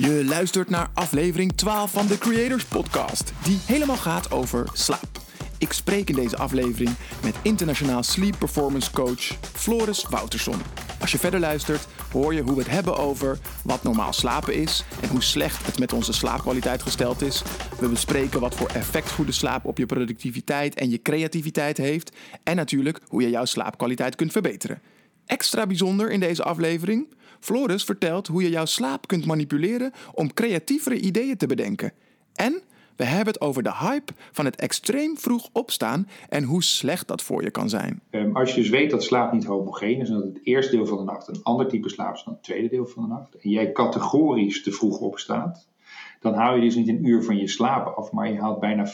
Je luistert naar aflevering 12 van de Creators Podcast, die helemaal gaat over slaap. Ik spreek in deze aflevering met internationaal sleep performance coach Floris Wouterson. Als je verder luistert, hoor je hoe we het hebben over wat normaal slapen is en hoe slecht het met onze slaapkwaliteit gesteld is. We bespreken wat voor effect goede slaap op je productiviteit en je creativiteit heeft. En natuurlijk hoe je jouw slaapkwaliteit kunt verbeteren. Extra bijzonder in deze aflevering: Floris vertelt hoe je jouw slaap kunt manipuleren om creatievere ideeën te bedenken. En we hebben het over de hype van het extreem vroeg opstaan en hoe slecht dat voor je kan zijn. Um, als je dus weet dat slaap niet homogeen is en dat het eerste deel van de nacht een ander type slaap is dan het tweede deel van de nacht, en jij categorisch te vroeg opstaat, dan haal je dus niet een uur van je slaap af, maar je haalt bijna 50%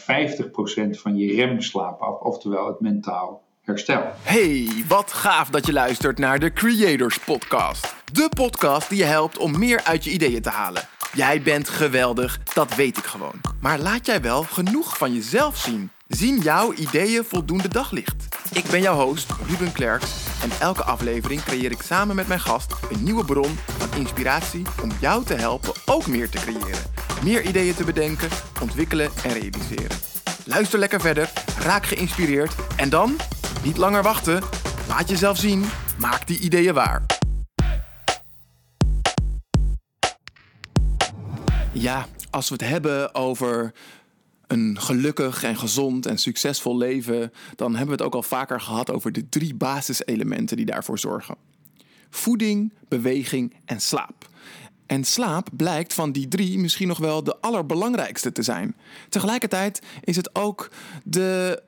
van je remslaap af, oftewel het mentaal herstel. Hey, wat gaaf dat je luistert naar de Creators Podcast. De podcast die je helpt om meer uit je ideeën te halen. Jij bent geweldig, dat weet ik gewoon. Maar laat jij wel genoeg van jezelf zien? Zien jouw ideeën voldoende daglicht? Ik ben jouw host, Ruben Klerks. En elke aflevering creëer ik samen met mijn gast een nieuwe bron van inspiratie om jou te helpen ook meer te creëren. Meer ideeën te bedenken, ontwikkelen en realiseren. Luister lekker verder, raak geïnspireerd en dan niet langer wachten. Laat jezelf zien. Maak die ideeën waar. Ja, als we het hebben over een gelukkig en gezond en succesvol leven, dan hebben we het ook al vaker gehad over de drie basiselementen die daarvoor zorgen: voeding, beweging en slaap. En slaap blijkt van die drie misschien nog wel de allerbelangrijkste te zijn. Tegelijkertijd is het ook de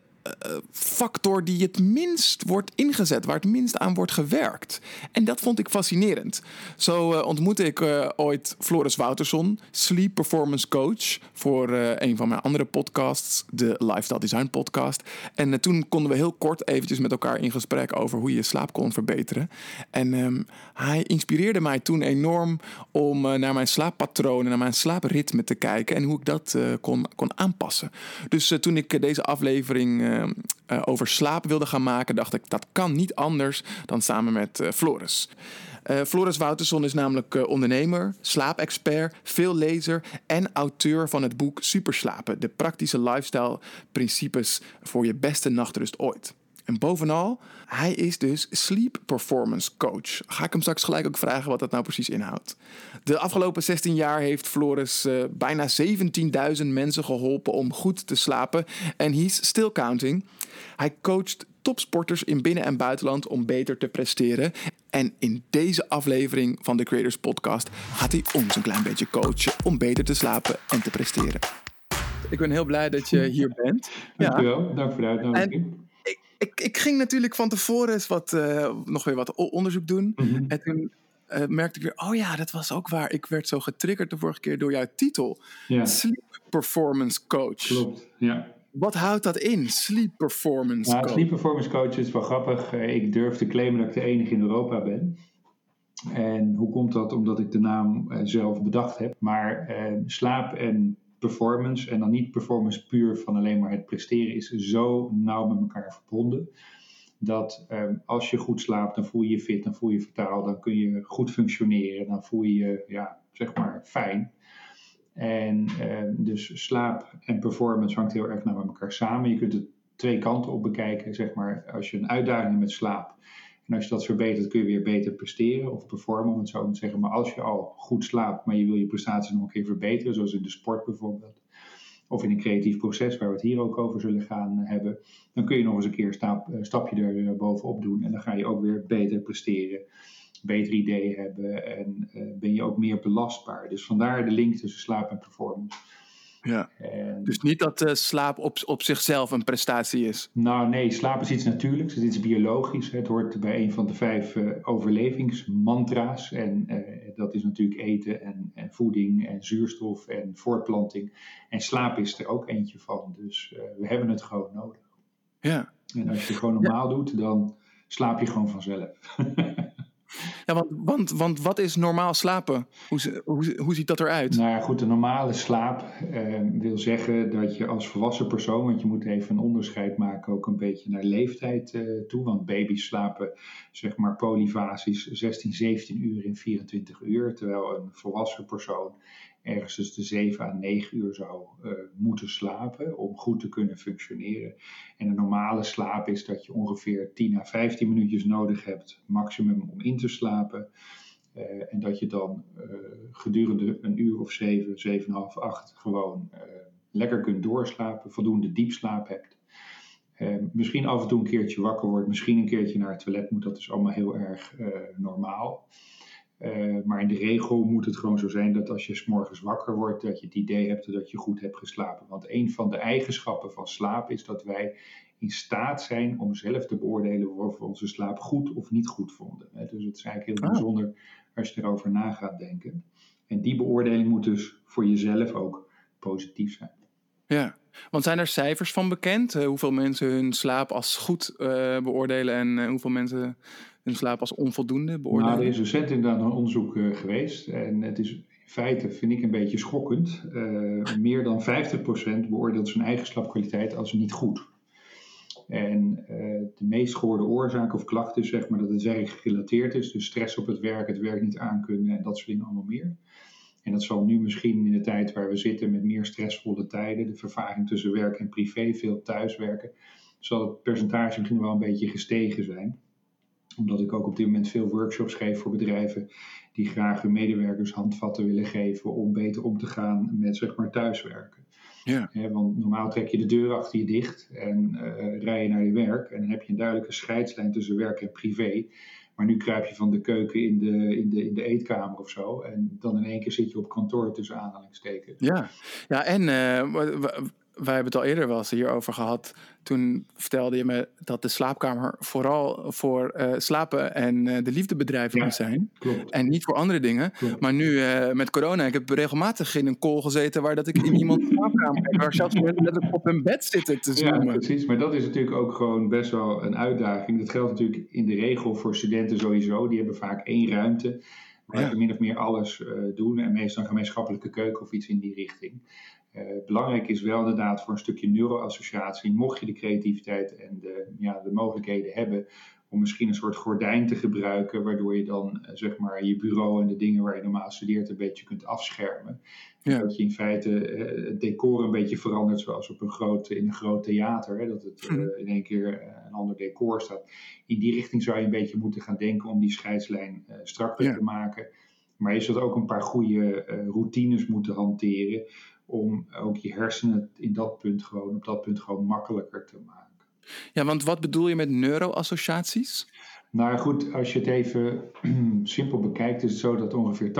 factor die het minst wordt ingezet, waar het minst aan wordt gewerkt. En dat vond ik fascinerend. Zo uh, ontmoette ik uh, ooit Floris Wouterson, sleep performance coach, voor een van mijn andere podcasts, de Lifestyle Design Podcast. En toen konden we heel kort eventjes met elkaar in gesprek over hoe je slaap kon verbeteren. En um, hij inspireerde mij toen enorm om naar mijn slaappatronen, naar mijn slaapritme te kijken en hoe ik dat kon, kon aanpassen. Dus toen ik deze aflevering uh, over slaap wilde gaan maken, dacht ik dat kan niet anders dan samen met uh, Floris. Uh, Floris Wouterson is namelijk ondernemer, slaapexpert, veel lezer en auteur van het boek Superslapen: De praktische lifestyle principes voor je beste nachtrust ooit. En bovenal, hij is dus sleep performance coach. Ga ik hem straks gelijk ook vragen wat dat nou precies inhoudt. De afgelopen 16 jaar heeft Floris uh, bijna 17.000 mensen geholpen om goed te slapen. En he's still counting. Hij coacht topsporters in binnen- en buitenland om beter te presteren. En in deze aflevering van de Creators Podcast gaat hij ons een klein beetje coachen om beter te slapen en te presteren. Ik ben heel blij dat je hier bent. Dankjewel, ja. dank voor de uitnodiging ik, ik ging natuurlijk van tevoren eens wat, uh, nog weer wat onderzoek doen. Mm -hmm. En toen uh, merkte ik weer, oh ja, dat was ook waar. Ik werd zo getriggerd de vorige keer door jouw titel. Ja. Sleep Performance Coach. Klopt, ja. Wat houdt dat in, Sleep Performance nou, Coach? Sleep Performance Coach is wel grappig. Eh, ik durf te claimen dat ik de enige in Europa ben. En hoe komt dat? Omdat ik de naam zelf bedacht heb. Maar slaap en performance, en dan niet performance puur van alleen maar het presteren, is zo nauw met elkaar verbonden. Dat um, als je goed slaapt, dan voel je je fit, dan voel je je dan kun je goed functioneren, dan voel je je, ja, zeg maar, fijn. En um, dus slaap en performance hangt heel erg nauw met elkaar samen. Je kunt het twee kanten op bekijken, zeg maar, als je een uitdaging hebt met slaap. En als je dat verbetert, kun je weer beter presteren of performen, om het zo te zeggen. Maar als je al goed slaapt, maar je wil je prestaties nog een keer verbeteren, zoals in de sport bijvoorbeeld, of in een creatief proces, waar we het hier ook over zullen gaan hebben, dan kun je nog eens een keer stap, stapje er bovenop doen. En dan ga je ook weer beter presteren, betere ideeën hebben en uh, ben je ook meer belastbaar. Dus vandaar de link tussen slaap en performance. Ja. En, dus niet dat uh, slaap op, op zichzelf een prestatie is? Nou nee, slaap is iets natuurlijks, het is iets biologisch. Het hoort bij een van de vijf uh, overlevingsmantra's. En uh, dat is natuurlijk eten en, en, voeding en zuurstof en voortplanting. En slaap is er ook eentje van. Dus we hebben het gewoon nodig. Ja. En als je het gewoon normaal ja. doet, dan slaap je gewoon vanzelf. Ja, want, want, wat is normaal slapen? Hoe, hoe, hoe ziet dat eruit? Nou ja, goed, de normale slaap eh, wil zeggen dat je als volwassen persoon, want je moet even een onderscheid maken ook een beetje naar leeftijd eh, toe, want baby's slapen zeg maar polyfasisch 16, 17 uur in 24 uur, terwijl een volwassen persoon ergens tussen de 7 à 9 uur zou uh, moeten slapen om goed te kunnen functioneren. En een normale slaap is dat je ongeveer 10 à 15 minuutjes nodig hebt, maximum, om in te slapen. Uh, en dat je dan uh, gedurende een uur of 7, 7,5, 8 gewoon lekker kunt doorslapen, voldoende diepslaap hebt. misschien af en toe een keertje wakker wordt, misschien een keertje naar het toilet moet, dat is allemaal heel erg normaal. Uh, maar in de regel moet het gewoon zo zijn dat als je s morgens wakker wordt, dat je het idee hebt dat je goed hebt geslapen. Want een van de eigenschappen van slaap is dat wij in staat zijn om zelf te beoordelen of we onze slaap goed of niet goed vonden. Dus het is eigenlijk heel ah. bijzonder als je erover na gaat denken. En die beoordeling moet dus voor jezelf ook positief zijn. Ja, want zijn er cijfers van bekend? Uh, hoeveel mensen hun slaap als goed uh, beoordelen en hoeveel mensen hun slaap als onvoldoende beoordelen? Nou, er is recent inderdaad een onderzoek geweest. En het is in feite, vind ik, een beetje schokkend. Meer dan 50% beoordeelt zijn eigen slaapkwaliteit als niet goed. En de meest gehoorde oorzaak of klacht is zeg maar dat het werk gerelateerd is. Dus stress op het werk, het werk niet aankunnen en dat soort dingen allemaal meer. En dat zal nu misschien in de tijd waar we zitten met meer stressvolle tijden, de vervaging tussen werk en privé, veel thuiswerken, zal het percentage misschien wel een beetje gestegen zijn omdat ik ook op dit moment veel workshops geef voor bedrijven die graag hun medewerkers handvatten willen geven om beter om te gaan met zeg maar thuiswerken. Ja. want normaal trek je de deur achter je dicht en uh, rij je naar je werk en dan heb je een duidelijke scheidslijn tussen werk en privé. Maar nu kruip je van de keuken in de, in de, in de eetkamer of zo. En dan in één keer zit je op kantoor tussen aanhalingstekens. Ja, ja en uh, wij hebben het al eerder wel eens hierover gehad. Toen vertelde je me dat de slaapkamer vooral voor uh, slapen en uh, de liefdebedrijven moet zijn. Klopt. En niet voor andere dingen. Klopt. Maar nu uh, met corona, ik heb regelmatig in een call gezeten waar dat ik in iemands slaapkamer heb. Waar zelfs mensen op hun bed zitten te zoomen. Ja, precies. Maar dat is natuurlijk ook gewoon best wel een uitdaging. Dat geldt natuurlijk in de regel voor studenten sowieso. Die hebben vaak één ruimte. Waar ja. ze min of meer alles doen. En meestal een gemeenschappelijke keuken of iets in die richting. Uh, belangrijk is wel inderdaad voor een stukje neuroassociatie, mocht je de creativiteit en de, ja, de mogelijkheden hebben om misschien een soort gordijn te gebruiken, waardoor je dan uh, zeg maar je bureau en de dingen waar je normaal studeert een beetje kunt afschermen. Ja. Dat je in feite uh, het decor een beetje verandert, zoals op een groot, in een groot theater, hè, dat het mm. in één keer een ander decor staat. In die richting zou je een beetje moeten gaan denken om die scheidslijn strakker ja. te maken. Maar je zult ook een paar goede routines moeten hanteren om ook je hersenen in dat punt gewoon, op dat punt gewoon makkelijker te maken. Ja, want wat bedoel je met neuroassociaties? Nou goed, als je het even simpel bekijkt, is het zo dat ongeveer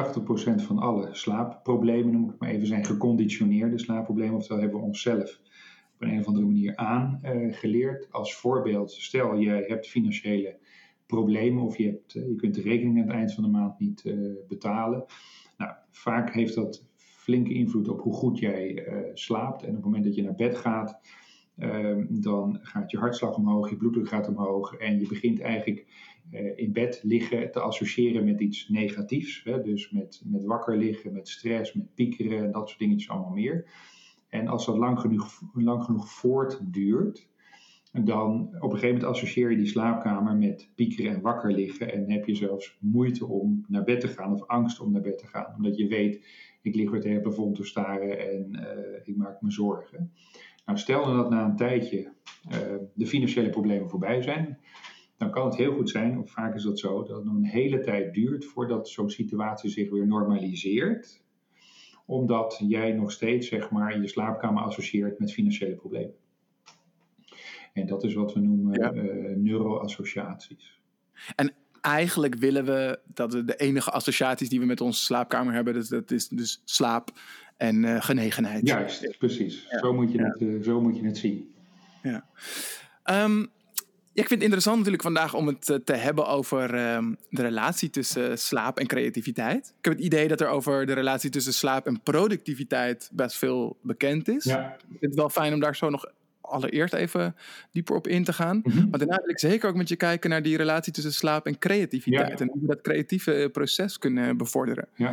80% van alle slaapproblemen, noem ik het maar even, zijn geconditioneerde slaapproblemen. Oftewel hebben we onszelf op een, een of andere manier aangeleerd. Uh, Als voorbeeld, stel je hebt financiële problemen of je, hebt, uh, je kunt de rekening aan het eind van de maand niet uh, betalen. Nou, vaak heeft dat flinke invloed op hoe goed jij uh, slaapt. En op het moment dat je naar bed gaat, uh, dan gaat je hartslag omhoog, je bloeddruk gaat omhoog. En je begint eigenlijk uh, in bed liggen te associëren met iets negatiefs. Hè? Dus met, met wakker liggen, met stress, met piekeren en dat soort dingetjes allemaal meer. En als dat lang genoeg, lang genoeg voortduurt, dan op een gegeven moment associeer je die slaapkamer met piekeren en wakker liggen. En heb je zelfs moeite om naar bed te gaan of angst om naar bed te gaan. Omdat je weet, ik lig het plafond te staren en uh, ik maak me zorgen. Nou, stel dat na een tijdje uh, de financiële problemen voorbij zijn, dan kan het heel goed zijn, of vaak is dat zo, dat het nog een hele tijd duurt voordat zo'n situatie zich weer normaliseert. Omdat jij nog steeds zeg maar, je slaapkamer associeert met financiële problemen. En dat is wat we noemen ja. uh, neuroassociaties. En eigenlijk willen we dat we de enige associaties die we met onze slaapkamer hebben, dus dat is dus slaap en uh, genegenheid. Juist, precies. Ja. Zo, moet je ja. het, uh, zo moet je het zien. Ja. Um, ja, ik vind het interessant natuurlijk vandaag om het te hebben over um, de relatie tussen slaap en creativiteit. Ik heb het idee dat er over de relatie tussen slaap en productiviteit best veel bekend is. Ja. Ik vind het wel fijn om daar zo nog allereerst even dieper op in te gaan. Mhm. Maar daarna wil ik zeker ook met je kijken naar die relatie tussen slaap en creativiteit. En hoe we dat creatieve proces kunnen bevorderen. Ja,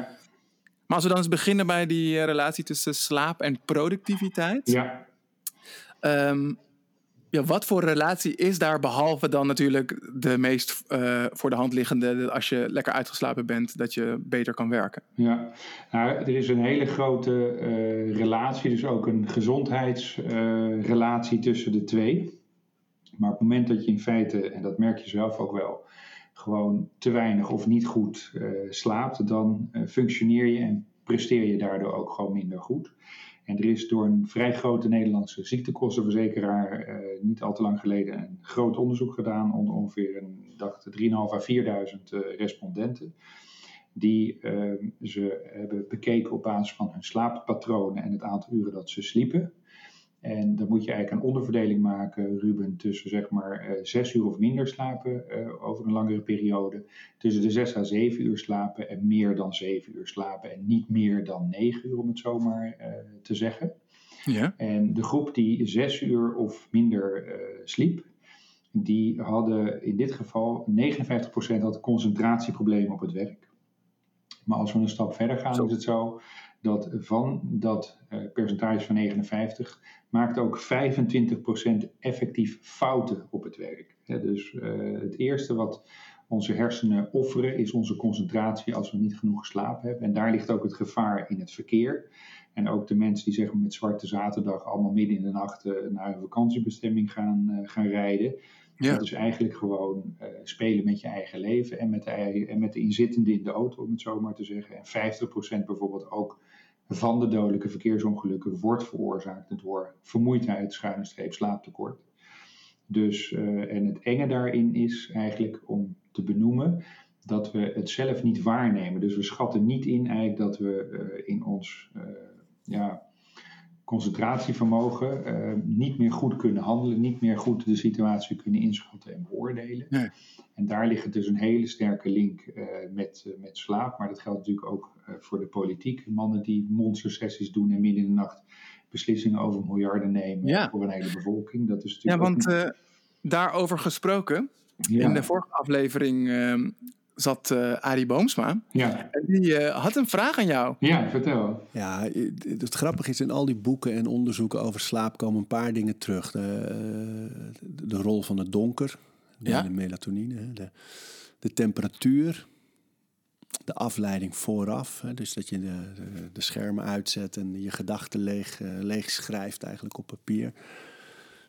Maar als we dan eens beginnen bij die eh, relatie tussen slaap en productiviteit. ja. Ehm, ja, wat voor relatie is daar behalve dan natuurlijk de meest eh, voor de hand liggende, als je lekker uitgeslapen bent, dat je beter kan werken? Ja, nou, er is een hele grote eh, relatie, dus ook een gezondheidsrelatie tussen de twee. Maar op het moment dat je in feite, en dat merk je zelf ook wel, gewoon te weinig of niet goed eh, slaapt, dan eh, functioneer je en presteer je daardoor ook gewoon minder goed. En er is door een vrij grote Nederlandse ziektekostenverzekeraar eh, niet al te lang geleden een groot onderzoek gedaan onder ongeveer een, dacht 3.500 à 4.000 eh, respondenten die eh, ze hebben bekeken op basis van hun slaappatronen en het aantal uren dat ze sliepen. En dan moet je eigenlijk een onderverdeling maken, Ruben, tussen zeg maar eh, zes uur of minder slapen eh, over een langere periode. Tussen de zes à zeven uur slapen en meer dan zeven uur slapen. En niet meer dan negen uur, om het zo maar eh, te zeggen. Ja. En de groep die zes uur of minder sliep, die hadden in dit geval 59% had concentratieproblemen op het werk. Maar als we een stap verder gaan, Zo. is het zo dat van dat eh, percentage van 59 maakt ook 25% effectief fouten op het werk. Dus eh, het eerste wat onze hersenen offeren is onze concentratie als we niet genoeg geslapen hebben. En daar ligt ook het gevaar in het verkeer. En ook de mensen die zeg maar, met Zwarte Zaterdag allemaal midden in de nacht eh, naar een vakantiebestemming gaan, gaan rijden. Ja. Dat is eigenlijk gewoon spelen met je eigen leven en met, de, en met de inzittende in de auto, om het zo maar te zeggen. En 50% bijvoorbeeld ook van de dodelijke verkeersongelukken wordt veroorzaakt door vermoeidheid, schuine streep, slaaptekort. Dus, eh, en het enge daarin is eigenlijk om te benoemen dat we het zelf niet waarnemen. Dus we schatten niet in eigenlijk dat we eh, in ons eh, ja, concentratievermogen eh, niet meer goed kunnen handelen, niet meer goed de situatie kunnen inschatten en beoordelen. Nee. En daar ligt dus een hele sterke link eh, met, eh, met slaap. Maar dat geldt natuurlijk ook voor de politiek. Mannen die monstersessies doen en midden in de nacht beslissingen over miljarden nemen Ja. voor een hele bevolking. Dat is Ja, natuurlijk want ook eh, daarover gesproken, ja, in de vorige aflevering ehm, zat eh Arie Boomsma. ja, En die eh, had een vraag aan jou. ja, vertel. Ja, het het grappige is, in al die boeken en onderzoeken over slaap komen een paar dingen terug. De, eh, de rol van het donker, de, Ja. de melatonine, hè, de, de temperatuur, de afleiding vooraf. Hè, dus dat je de, de, de schermen uitzet en je gedachten leeg, leeg schrijft eigenlijk op papier.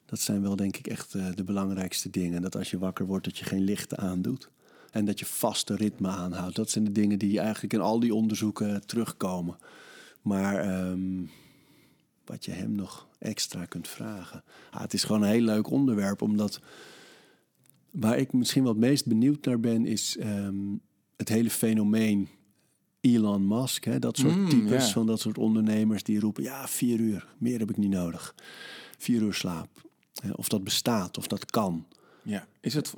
Dat zijn wel denk ik echt eh, de belangrijkste dingen. Dat als je wakker wordt, dat je geen lichten aandoet. En dat je vaste ritme aanhoudt. Dat zijn de dingen die eigenlijk in al die onderzoeken terugkomen. Maar ehm, wat je hem nog extra kunt vragen. Ah, het is gewoon een heel leuk onderwerp, omdat waar ik misschien wel het meest benieuwd naar ben, is ehm, het hele fenomeen Elon Musk. Hè? Dat soort Mm, types van dat soort ondernemers die roepen: ja, vier uur, meer heb ik niet nodig. Vier uur slaap. Of dat bestaat, of dat kan. Ja. Is het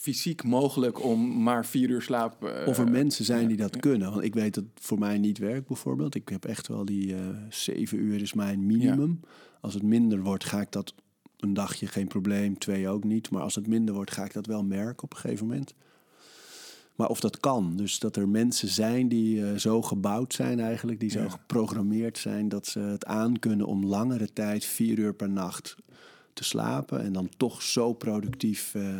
fysiek mogelijk om maar vier uur slaap... eh, Of er mensen zijn ja, die dat ja. kunnen. Want ik weet dat het voor mij niet werkt bijvoorbeeld. Ik heb echt wel die eh, zeven uur is mijn minimum. Als het minder wordt, ga ik dat een dagje geen probleem. Twee ook niet. Maar als het minder wordt, ga ik dat wel merken op een gegeven moment. Maar of dat kan. Dus dat er mensen zijn die eh, zo gebouwd zijn eigenlijk. Die zo geprogrammeerd zijn dat ze het aankunnen om langere tijd, vier uur per nacht te slapen. En dan toch zo productief... eh,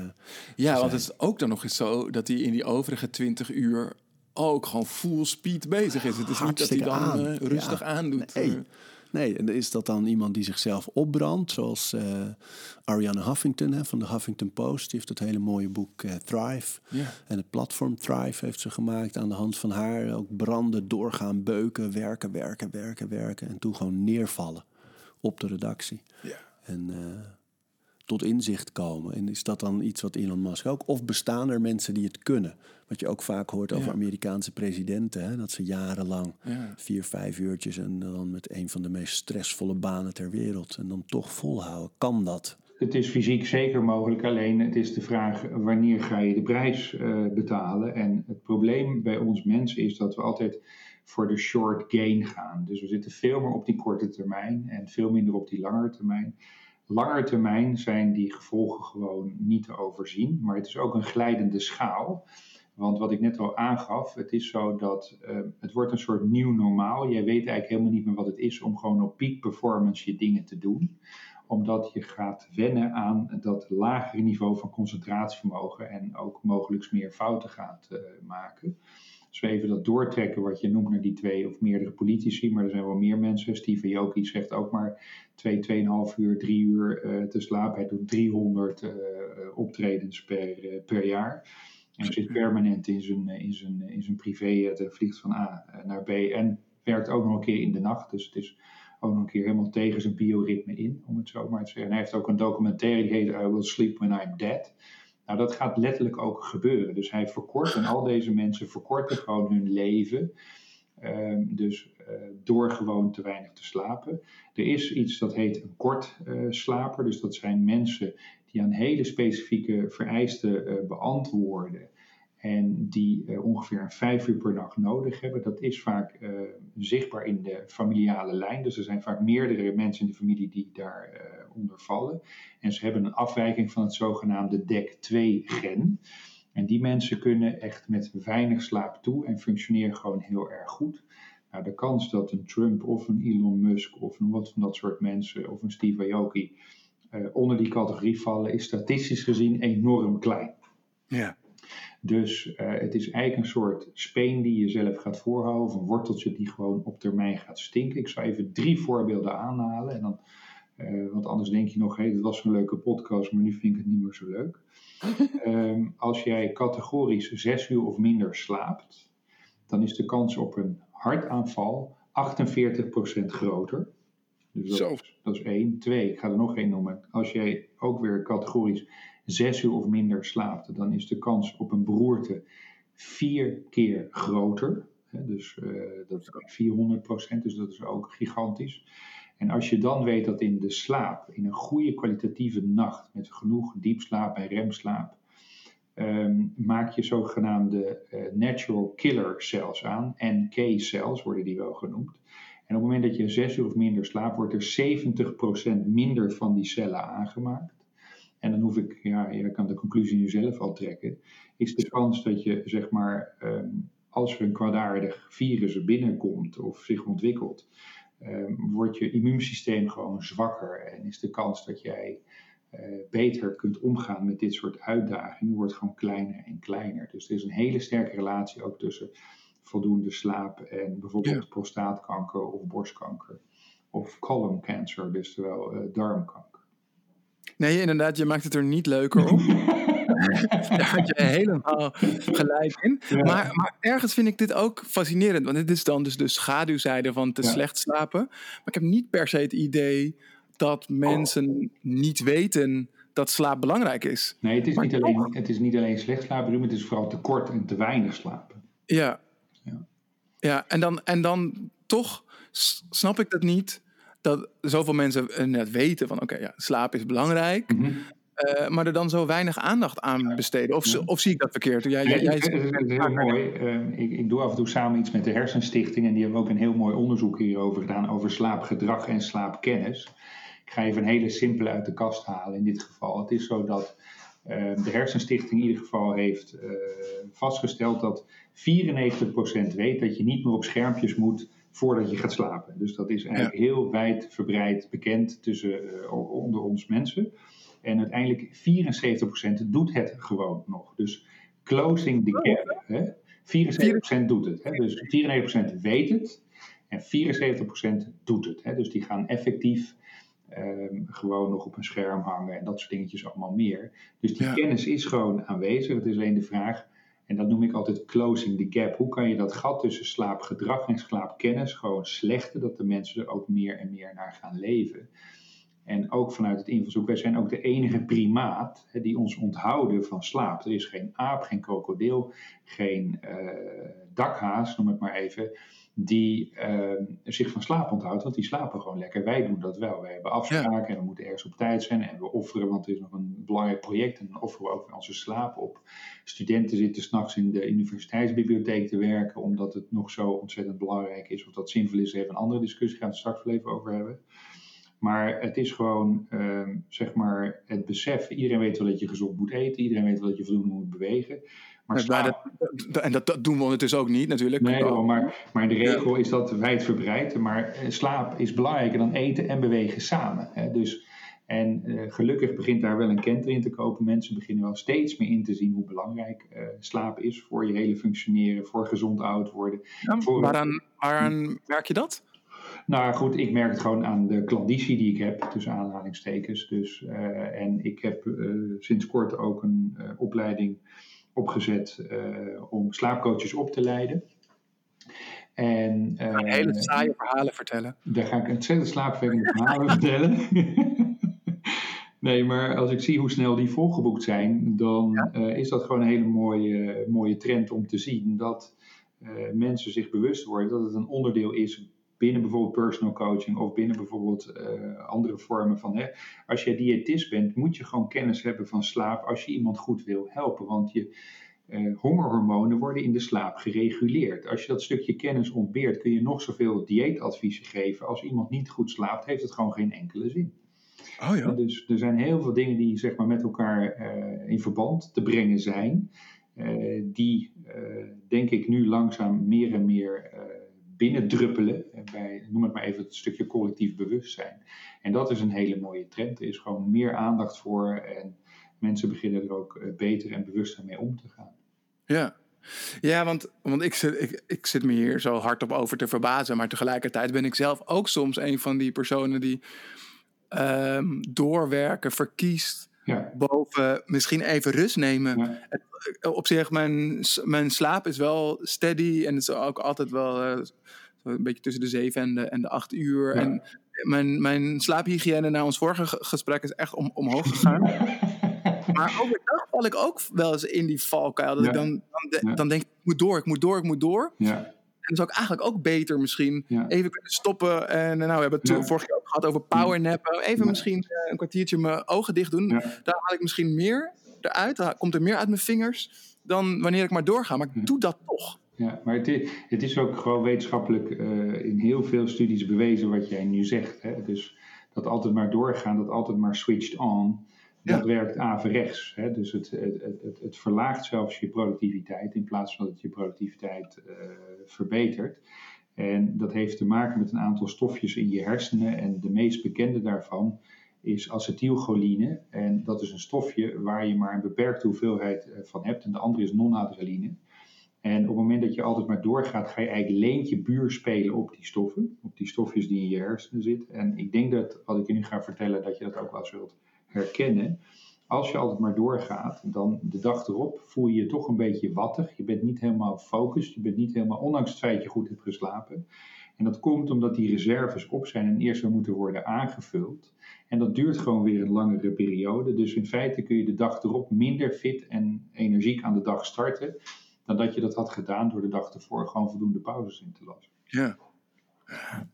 Ja, want het is ook dan nog eens zo dat hij in die overige 20 uur ook gewoon full speed bezig is. Het is niet dat hij dan aan. eh, rustig Ja. aandoet. Nee. Eh, Nee, en is dat dan iemand die zichzelf opbrandt, zoals eh, Ariane Huffington hè, van de Huffington Post. Die heeft het hele mooie boek Thrive. En het platform Thrive heeft ze gemaakt aan de hand van haar. Ook branden, doorgaan, beuken, werken, werken, werken, werken. En toen gewoon neervallen op de redactie. Ja. En eh, tot inzicht komen. En is dat dan iets wat Elon Musk ook? Of bestaan er mensen die het kunnen? Wat je ook vaak hoort over Ja. Amerikaanse presidenten. Hè? Dat ze jarenlang Ja. vier, vijf uurtjes en dan met een van de meest stressvolle banen ter wereld. En dan toch volhouden. Kan dat? Het is fysiek zeker mogelijk, alleen het is de vraag wanneer ga je de prijs eh, betalen. En het probleem bij ons mensen is dat we altijd voor de short gain gaan. Dus we zitten veel meer op die korte termijn en veel minder op die langere termijn. langer termijn zijn die gevolgen gewoon niet te overzien. Maar het is ook een glijdende schaal. Want wat ik net al aangaf, het is zo dat uh, het wordt een soort nieuw normaal. Jij weet eigenlijk helemaal niet meer wat het is om gewoon op peak performance je dingen te doen. Omdat je gaat wennen aan dat lagere niveau van concentratievermogen en ook mogelijk meer fouten gaat uh, maken. We even dat doortrekken, wat je noemt naar die twee of meerdere politici, maar er zijn wel meer mensen. Steven Joki zegt ook maar twee, tweeënhalf uur, drie uur uh, te slapen. Hij doet 300 uh, optredens per, uh, per jaar. En zit permanent in zijn, in zijn, in zijn privé, het vliegt van A naar B. En werkt ook nog een keer in de nacht. Dus het is ook nog een keer helemaal tegen zijn bioritme in, om het zo maar te zeggen. En hij heeft ook een documentaire die heet I Will Sleep When I'm Dead. Nou, dat gaat letterlijk ook gebeuren. Dus hij verkort, en al deze mensen verkorten gewoon hun leven. Um, dus uh, door gewoon te weinig te slapen. Er is iets dat heet een kort uh, slaper. Dus dat zijn mensen die aan hele specifieke vereisten uh, beantwoorden. En die ongeveer een vijf uur per dag nodig hebben. Dat is vaak zichtbaar in de familiale lijn. Dus er zijn vaak meerdere mensen in de familie die daaronder vallen. En ze hebben een afwijking van het zogenaamde DEC2-gen. En die mensen kunnen echt met weinig slaap toe en functioneren gewoon heel erg goed. Nou, de kans dat een Trump of een Elon Musk of een wat van dat soort mensen of een Steve Aoki uh, onder die categorie vallen, is statistisch gezien enorm klein. Ja. Dus uh, het is eigenlijk een soort speen die je zelf gaat voorhouden, of een worteltje die gewoon op termijn gaat stinken. Ik zal even drie voorbeelden aanhalen, en dan, uh, want anders denk je nog, hé, hey, dat was een leuke podcast, maar nu vind ik het niet meer zo leuk. um, als jij categorisch zes uur of minder slaapt, dan is de kans op een hartaanval 48% groter. Dus dat, Zo. dat is één. Twee, ik ga er nog één noemen. Als jij ook weer categorisch zes uur of minder slaapt, dan is de kans op een beroerte vier keer groter. Dus uh, dat is 400%, dus dat is ook gigantisch. En als je dan weet dat in de slaap, in een goede kwalitatieve nacht, met genoeg diepslaap en remslaap, um, maak je zogenaamde uh, natural killer cells aan. NK-cells worden die wel genoemd. En op het moment dat je zes uur of minder slaapt, wordt er 70% minder van die cellen aangemaakt. En dan hoef ik, ja, je kan de conclusie nu zelf al trekken, is de kans dat je, zeg maar, um, als er een kwaadaardig virus binnenkomt of zich ontwikkelt, um, wordt je immuunsysteem gewoon zwakker en is de kans dat jij uh, beter kunt omgaan met dit soort uitdagingen, wordt gewoon kleiner en kleiner. Dus er is een hele sterke relatie ook tussen voldoende slaap en bijvoorbeeld ja. prostaatkanker of borstkanker of colon cancer, dus terwijl uh, darmkanker. Nee, inderdaad, je maakt het er niet leuker op. Daar had je helemaal gelijk in. Ja. Maar, maar, ergens vind ik dit ook fascinerend. Want dit is dan dus de schaduwzijde van te ja. slecht slapen. Maar ik heb niet per se het idee dat mensen oh. niet weten dat slaap belangrijk is. Nee, het is, niet alleen, het is niet alleen slecht slapen het is vooral te kort en te weinig slapen. Ja. Ja, ja en, dan, en dan toch snap ik dat niet dat zoveel mensen net weten van oké, okay, ja, slaap is belangrijk. Mm -hmm. uh, maar er dan zo weinig aandacht aan besteden. Of, ja. of zie ik dat verkeerd? Jij, jij, jij het is heel mooi. Uh, ik, ik, doe af en toe samen iets met de Hersenstichting. En die hebben ook een heel mooi onderzoek hierover gedaan. Over slaapgedrag en slaapkennis. Ik ga even een hele simpele uit de kast halen in dit geval. Het is zo dat uh, de Hersenstichting in ieder geval heeft vastgesteld dat 94% weet dat je niet meer op schermpjes moet voordat je gaat slapen. Dus dat is eigenlijk ja. heel wijd verbreid bekend tussen, uh, onder ons mensen. En uiteindelijk 74% doet het gewoon nog. Dus closing the gap. Hè? 74% doet het. Hè? Dus 94% weet het. En 74% doet het. Hè? Dus die gaan effectief um, gewoon nog op een scherm hangen en dat soort dingetjes allemaal meer. Dus die ja. kennis is gewoon aanwezig. Het is alleen de vraag en dat noem ik altijd closing the gap. Hoe kan je dat gat tussen slaapgedrag en slaapkennis gewoon slechten, dat de mensen er ook meer en meer naar gaan leven? En ook vanuit het invalshoek, wij zijn ook de enige primaat hè, die ons onthouden van slaap. Er is geen aap, geen krokodil, geen uh, dakhaas, noem het maar even, die uh, zich van slaap onthoudt, want die slapen gewoon lekker. Wij doen dat wel. Wij hebben afspraken ja. en we moeten ergens op tijd zijn en we offeren, want het is nog een belangrijk project en dan offeren we ook onze slaap op. Studenten zitten s'nachts in de universiteitsbibliotheek te werken, omdat het nog zo ontzettend belangrijk is. Of dat zinvol is, even een andere discussie, gaan we het straks wel even over hebben. Maar het is gewoon, ehm, zeg maar, het besef. Iedereen weet wel dat je gezond moet eten. Iedereen weet wel dat je voldoende moet bewegen. Maar dat, en dat, dat doen we ondertussen ook niet natuurlijk. Nee, oh, maar, maar de regel is dat wijdverbreid. Maar eh, slaap is belangrijker dan eten en bewegen samen. Hè? Dus, en uh, gelukkig begint daar wel een kenter in te kopen. Mensen beginnen wel steeds meer in te zien hoe belangrijk uh, slaap is voor je hele functioneren, voor gezond oud worden. Ja, voor, waaraan, waaraan merk je dat? Nou goed, ik merk het gewoon aan de klanditie die ik heb, tussen aanhalingstekens. Dus, uh, en ik heb uh, sinds kort ook een uh, opleiding opgezet om slaapcoaches op te leiden. En, ga hele saaie verhalen vertellen. Daar ga ik ontzettend slaapverwekkende verhalen vertellen. nee, maar als ik zie hoe snel die volgeboekt zijn, dan ja? is dat gewoon een hele mooie, mooie trend om te zien. Dat mensen zich bewust worden dat het een onderdeel is binnen bijvoorbeeld personal coaching of binnen bijvoorbeeld uh, andere vormen van. Hè, als je diëtist bent, moet je gewoon kennis hebben van slaap als je iemand goed wil helpen. Want je uh, hongerhormonen worden in de slaap gereguleerd. Als je dat stukje kennis ontbeert, kun je nog zoveel dieetadviezen geven. Als iemand niet goed slaapt, heeft het gewoon geen enkele zin. Oh ja. Dus er zijn heel veel dingen die zeg maar, met elkaar uh, in verband te brengen zijn. die denk ik nu langzaam meer en meer binnendruppelen bij, noem het maar even, het stukje collectief bewustzijn. En dat is een hele mooie trend. Er is gewoon meer aandacht voor en mensen beginnen er ook beter en bewuster mee om te gaan. Ja, ja, want, want ik, zit, ik, ik zit me hier zo hard op over te verbazen. Maar tegelijkertijd ben ik zelf ook soms een van die personen die um, doorwerken verkiest. Ja. Boven misschien even rust nemen. Ja. Op zich, mijn, mijn slaap is wel steady. En het is ook altijd wel uh, een beetje tussen de zeven en de, en de acht uur. Ja. En mijn, mijn slaaphygiëne na ons vorige gesprek is echt om, omhoog gegaan. maar overdag val ik ook wel eens in die valkuil. Dat ik dan, dan, de- dan denk ik, ik moet door, ik moet door, ik moet door. Ja, dan zou ik eigenlijk ook beter misschien Ja. even kunnen stoppen. En nou, we hebben het Ja. vorige keer ook gehad over powernappen. Even Ja. misschien eh, een kwartiertje mijn ogen dicht doen. Daar haal ik misschien meer eruit. Dan komt er meer uit mijn vingers dan wanneer ik maar doorga. Maar ik doe dat toch. ja. maar het is, het is ook gewoon wetenschappelijk eh, in heel veel studies bewezen wat jij nu zegt. Hè? Dus dat altijd maar doorgaan, dat altijd maar switched on. Dat werkt averechts. Hè? Dus het, het, het, het, het verlaagt zelfs je productiviteit in plaats van dat het je productiviteit eh, verbetert. En dat heeft te maken met een aantal stofjes in je hersenen. En de meest bekende daarvan is acetylcholine. En dat is een stofje waar je maar een beperkte hoeveelheid eh, van hebt. En de andere is non-adrenaline. En op het moment dat je altijd maar doorgaat, ga je eigenlijk leentje buur spelen op die stoffen. Op die stofjes die in je hersenen zitten. En ik denk dat, wat ik je nu ga vertellen, dat je dat ook wel zult herkennen. Als je altijd maar doorgaat, dan de dag erop voel je je toch een beetje wattig. Je bent niet helemaal gefocust. Je bent niet helemaal, ondanks het feit dat je goed hebt geslapen. En dat komt omdat die reserves op zijn en eerst weer moeten worden aangevuld. En dat duurt gewoon weer een langere periode. Dus in feite kun je de dag erop minder fit en energiek aan de dag starten. Dan dat je dat had gedaan door de dag ervoor gewoon voldoende pauzes in te lassen. Ja. Ja,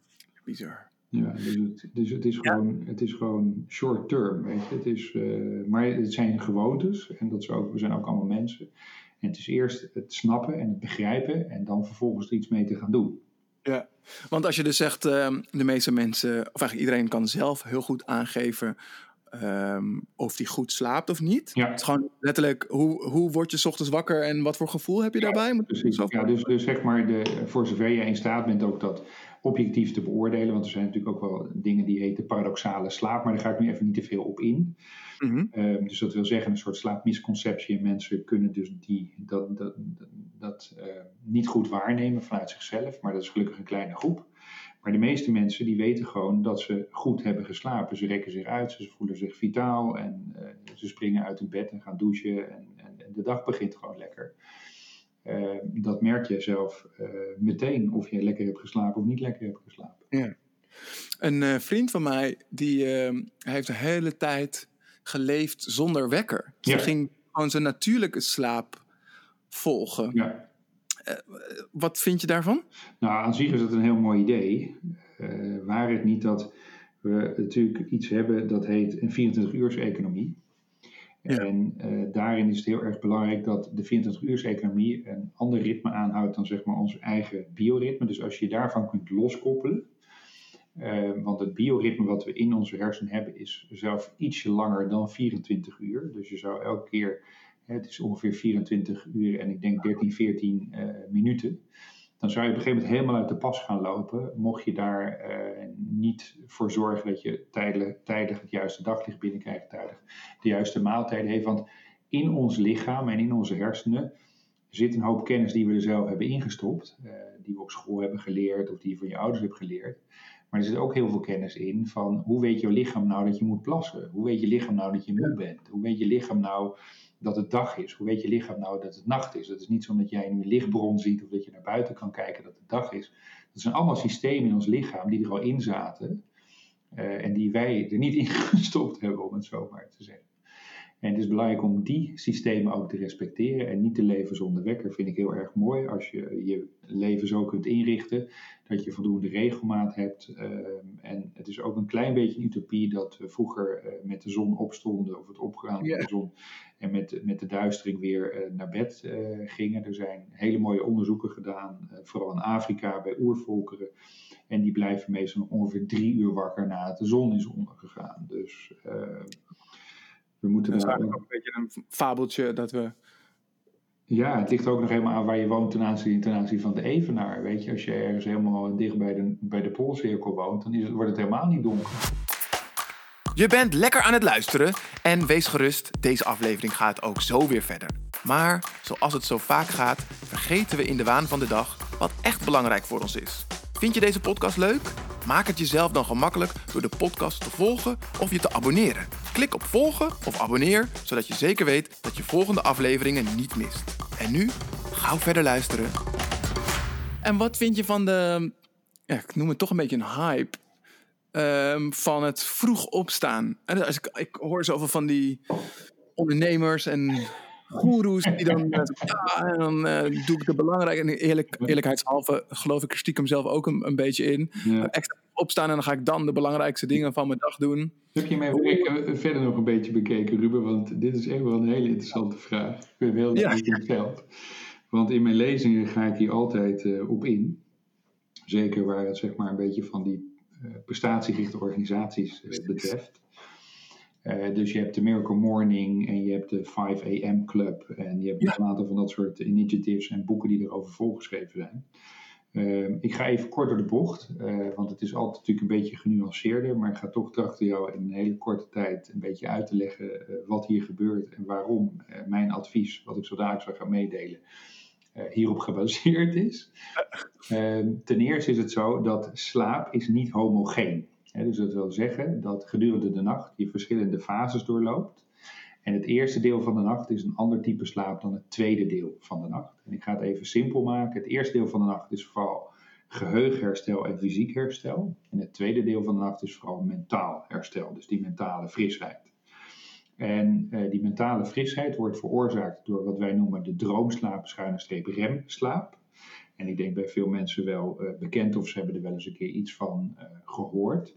Bizar. Ja, dus het, dus het, is, gewoon, het is gewoon short term. Weet je? Het is, eh, maar het zijn gewoontes en dat is ook, we zijn ook allemaal mensen. En het is eerst het snappen en het begrijpen en dan vervolgens er iets mee te gaan doen. Ja, want als je dus zegt, ehm, de meeste mensen, of eigenlijk iedereen kan zelf heel goed aangeven ehm, of die goed slaapt of niet. Ja. Het is gewoon letterlijk, hoe, hoe word je 's ochtends wakker en wat voor gevoel heb je daarbij? Moet Precies. Ja, dus, dus zeg maar, de, voor zover je in staat bent ook dat objectief te beoordelen. Want er zijn natuurlijk ook wel dingen die heten paradoxale slaap. Maar daar ga ik nu even niet te veel op in. Mhm. Ehm, dus dat wil zeggen een soort slaapmisconceptie. En mensen kunnen dus die, dat, dat, dat eh, niet goed waarnemen vanuit zichzelf. Maar dat is gelukkig een kleine groep. Maar de meeste mensen die weten gewoon dat ze goed hebben geslapen. Ze rekken zich uit, ze voelen zich vitaal. En eh, ze springen uit hun bed en gaan douchen. En, en, en de dag begint gewoon lekker. Eh, dat merk je zelf eh, meteen of je lekker hebt geslapen of niet lekker hebt geslapen. Een eh, vriend van mij, die ehm, heeft de hele tijd geleefd zonder wekker. Dus Ja. hij ging gewoon zijn natuurlijke slaap volgen. Ja. Wat vind je daarvan? Nou, aan zich is het een heel mooi idee. Waar het niet dat we natuurlijk iets hebben dat heet een 24-uurs-economie. En eh, daarin is het heel erg belangrijk dat de 24-uurs-economie een ander ritme aanhoudt dan zeg maar ons eigen bioritme. Dus als je daarvan kunt loskoppelen Ehm, want het bioritme wat we in onze hersenen hebben is zelf ietsje langer dan 24 uur. Dus je zou elke keer, het is ongeveer 24 uur en ik denk 13, 14 uh, minuten. Dan zou je op een gegeven moment helemaal uit de pas gaan lopen. Mocht je daar uh, niet voor zorgen dat je tijdig, tijdig het juiste daglicht binnenkrijgt, tijdig de juiste maaltijden heeft. Want in ons lichaam en in onze hersenen zit een hoop kennis die we er zelf hebben ingestopt. Uh, die we op school hebben geleerd of die je van je ouders hebt geleerd. Maar er zit ook heel veel kennis in van hoe weet je lichaam nou dat je moet plassen? Hoe weet je lichaam nou dat je moe bent? Hoe weet je lichaam nou dat het dag is? Hoe weet je lichaam nou dat het nacht is? Dat is niet zo dat jij nu een lichtbron ziet of dat je naar buiten kan kijken dat het dag is. Dat zijn allemaal systemen in ons lichaam die er al in zaten. Uh, en die wij er niet in gestopt hebben, om het zo maar te zeggen. En het is belangrijk om die systemen ook te respecteren en niet te leven zonder wekker. Vind ik heel erg mooi als je je leven zo kunt inrichten dat je voldoende regelmaat hebt. Ehm, en het is ook een klein beetje een utopie dat we vroeger uh, met de zon opstonden of het opgaan van de zon en met, met de duistering weer uh, naar bed uh, gingen. Er zijn hele mooie onderzoeken gedaan, vooral in Afrika bij oervolkeren. En die blijven meestal ongeveer drie uur wakker nadat de zon is ondergegaan. Dus we moeten dat is eigenlijk ook een beetje een fabeltje dat we. Ja, het ligt ook nog helemaal aan waar je woont ten aanzien, ten aanzien van de evenaar. Weet je, als je ergens helemaal dicht bij de, bij de poolcirkel woont, dan is het, wordt het helemaal niet donker. Je bent lekker aan het luisteren en wees gerust, deze aflevering gaat ook zo weer verder. Maar zoals het zo vaak gaat, vergeten we in de waan van de dag wat echt belangrijk voor ons is. Vind je deze podcast leuk? Maak het jezelf dan gemakkelijk door de podcast te volgen of je te abonneren. Klik op volgen of abonneer, zodat je zeker weet dat je volgende afleveringen niet mist. En nu, gauw verder luisteren. En wat vind je van de, ja, ik noem het toch een beetje een hype, um, van het vroeg opstaan? En als ik, ik hoor zoveel van die ondernemers en goeroes die dan, uh, ja, en dan uh, doe ik de belangrijke, en eerlijk, eerlijkheidshalve geloof ik er stiekem zelf ook een, een beetje in. Ja. Extra opstaan en dan ga ik dan de belangrijkste dingen van mijn dag doen. Heb je mijn werk verder nog een beetje bekeken, Ruben? Want dit is echt wel een hele interessante vraag. Ik ben heel ja. gesteld. Want in mijn lezingen ga ik hier altijd uh, op in. Zeker waar het zeg maar een beetje van die prestatiegerichte organisaties betreft. Uh, dus je hebt de Miracle Morning en je hebt de 5 AM Club. En je hebt ja. een aantal van dat soort initiatives en boeken die erover volgeschreven zijn. Uh, ik ga even kort door de bocht, uh, want het is altijd natuurlijk een beetje genuanceerder. Maar ik ga toch trachten jou in een hele korte tijd een beetje uit te leggen wat hier gebeurt en waarom mijn advies, wat ik zo dadelijk zal gaan meedelen, hierop gebaseerd is. Ehm, ten eerste is het zo dat slaap is niet homogeen dus dat wil zeggen dat gedurende de nacht je verschillende fases doorloopt. En het eerste deel van de nacht is een ander type slaap dan het tweede deel van de nacht. En ik ga het even simpel maken. Het eerste deel van de nacht is vooral geheugenherstel en fysiek herstel. En het tweede deel van de nacht is vooral mentaal herstel, dus die mentale frisheid. En uh, die mentale frisheid wordt veroorzaakt door wat wij noemen de droomslaap, schuine streep remslaap. En ik denk bij veel mensen wel uh, bekend of ze hebben er wel eens een keer iets van uh, gehoord.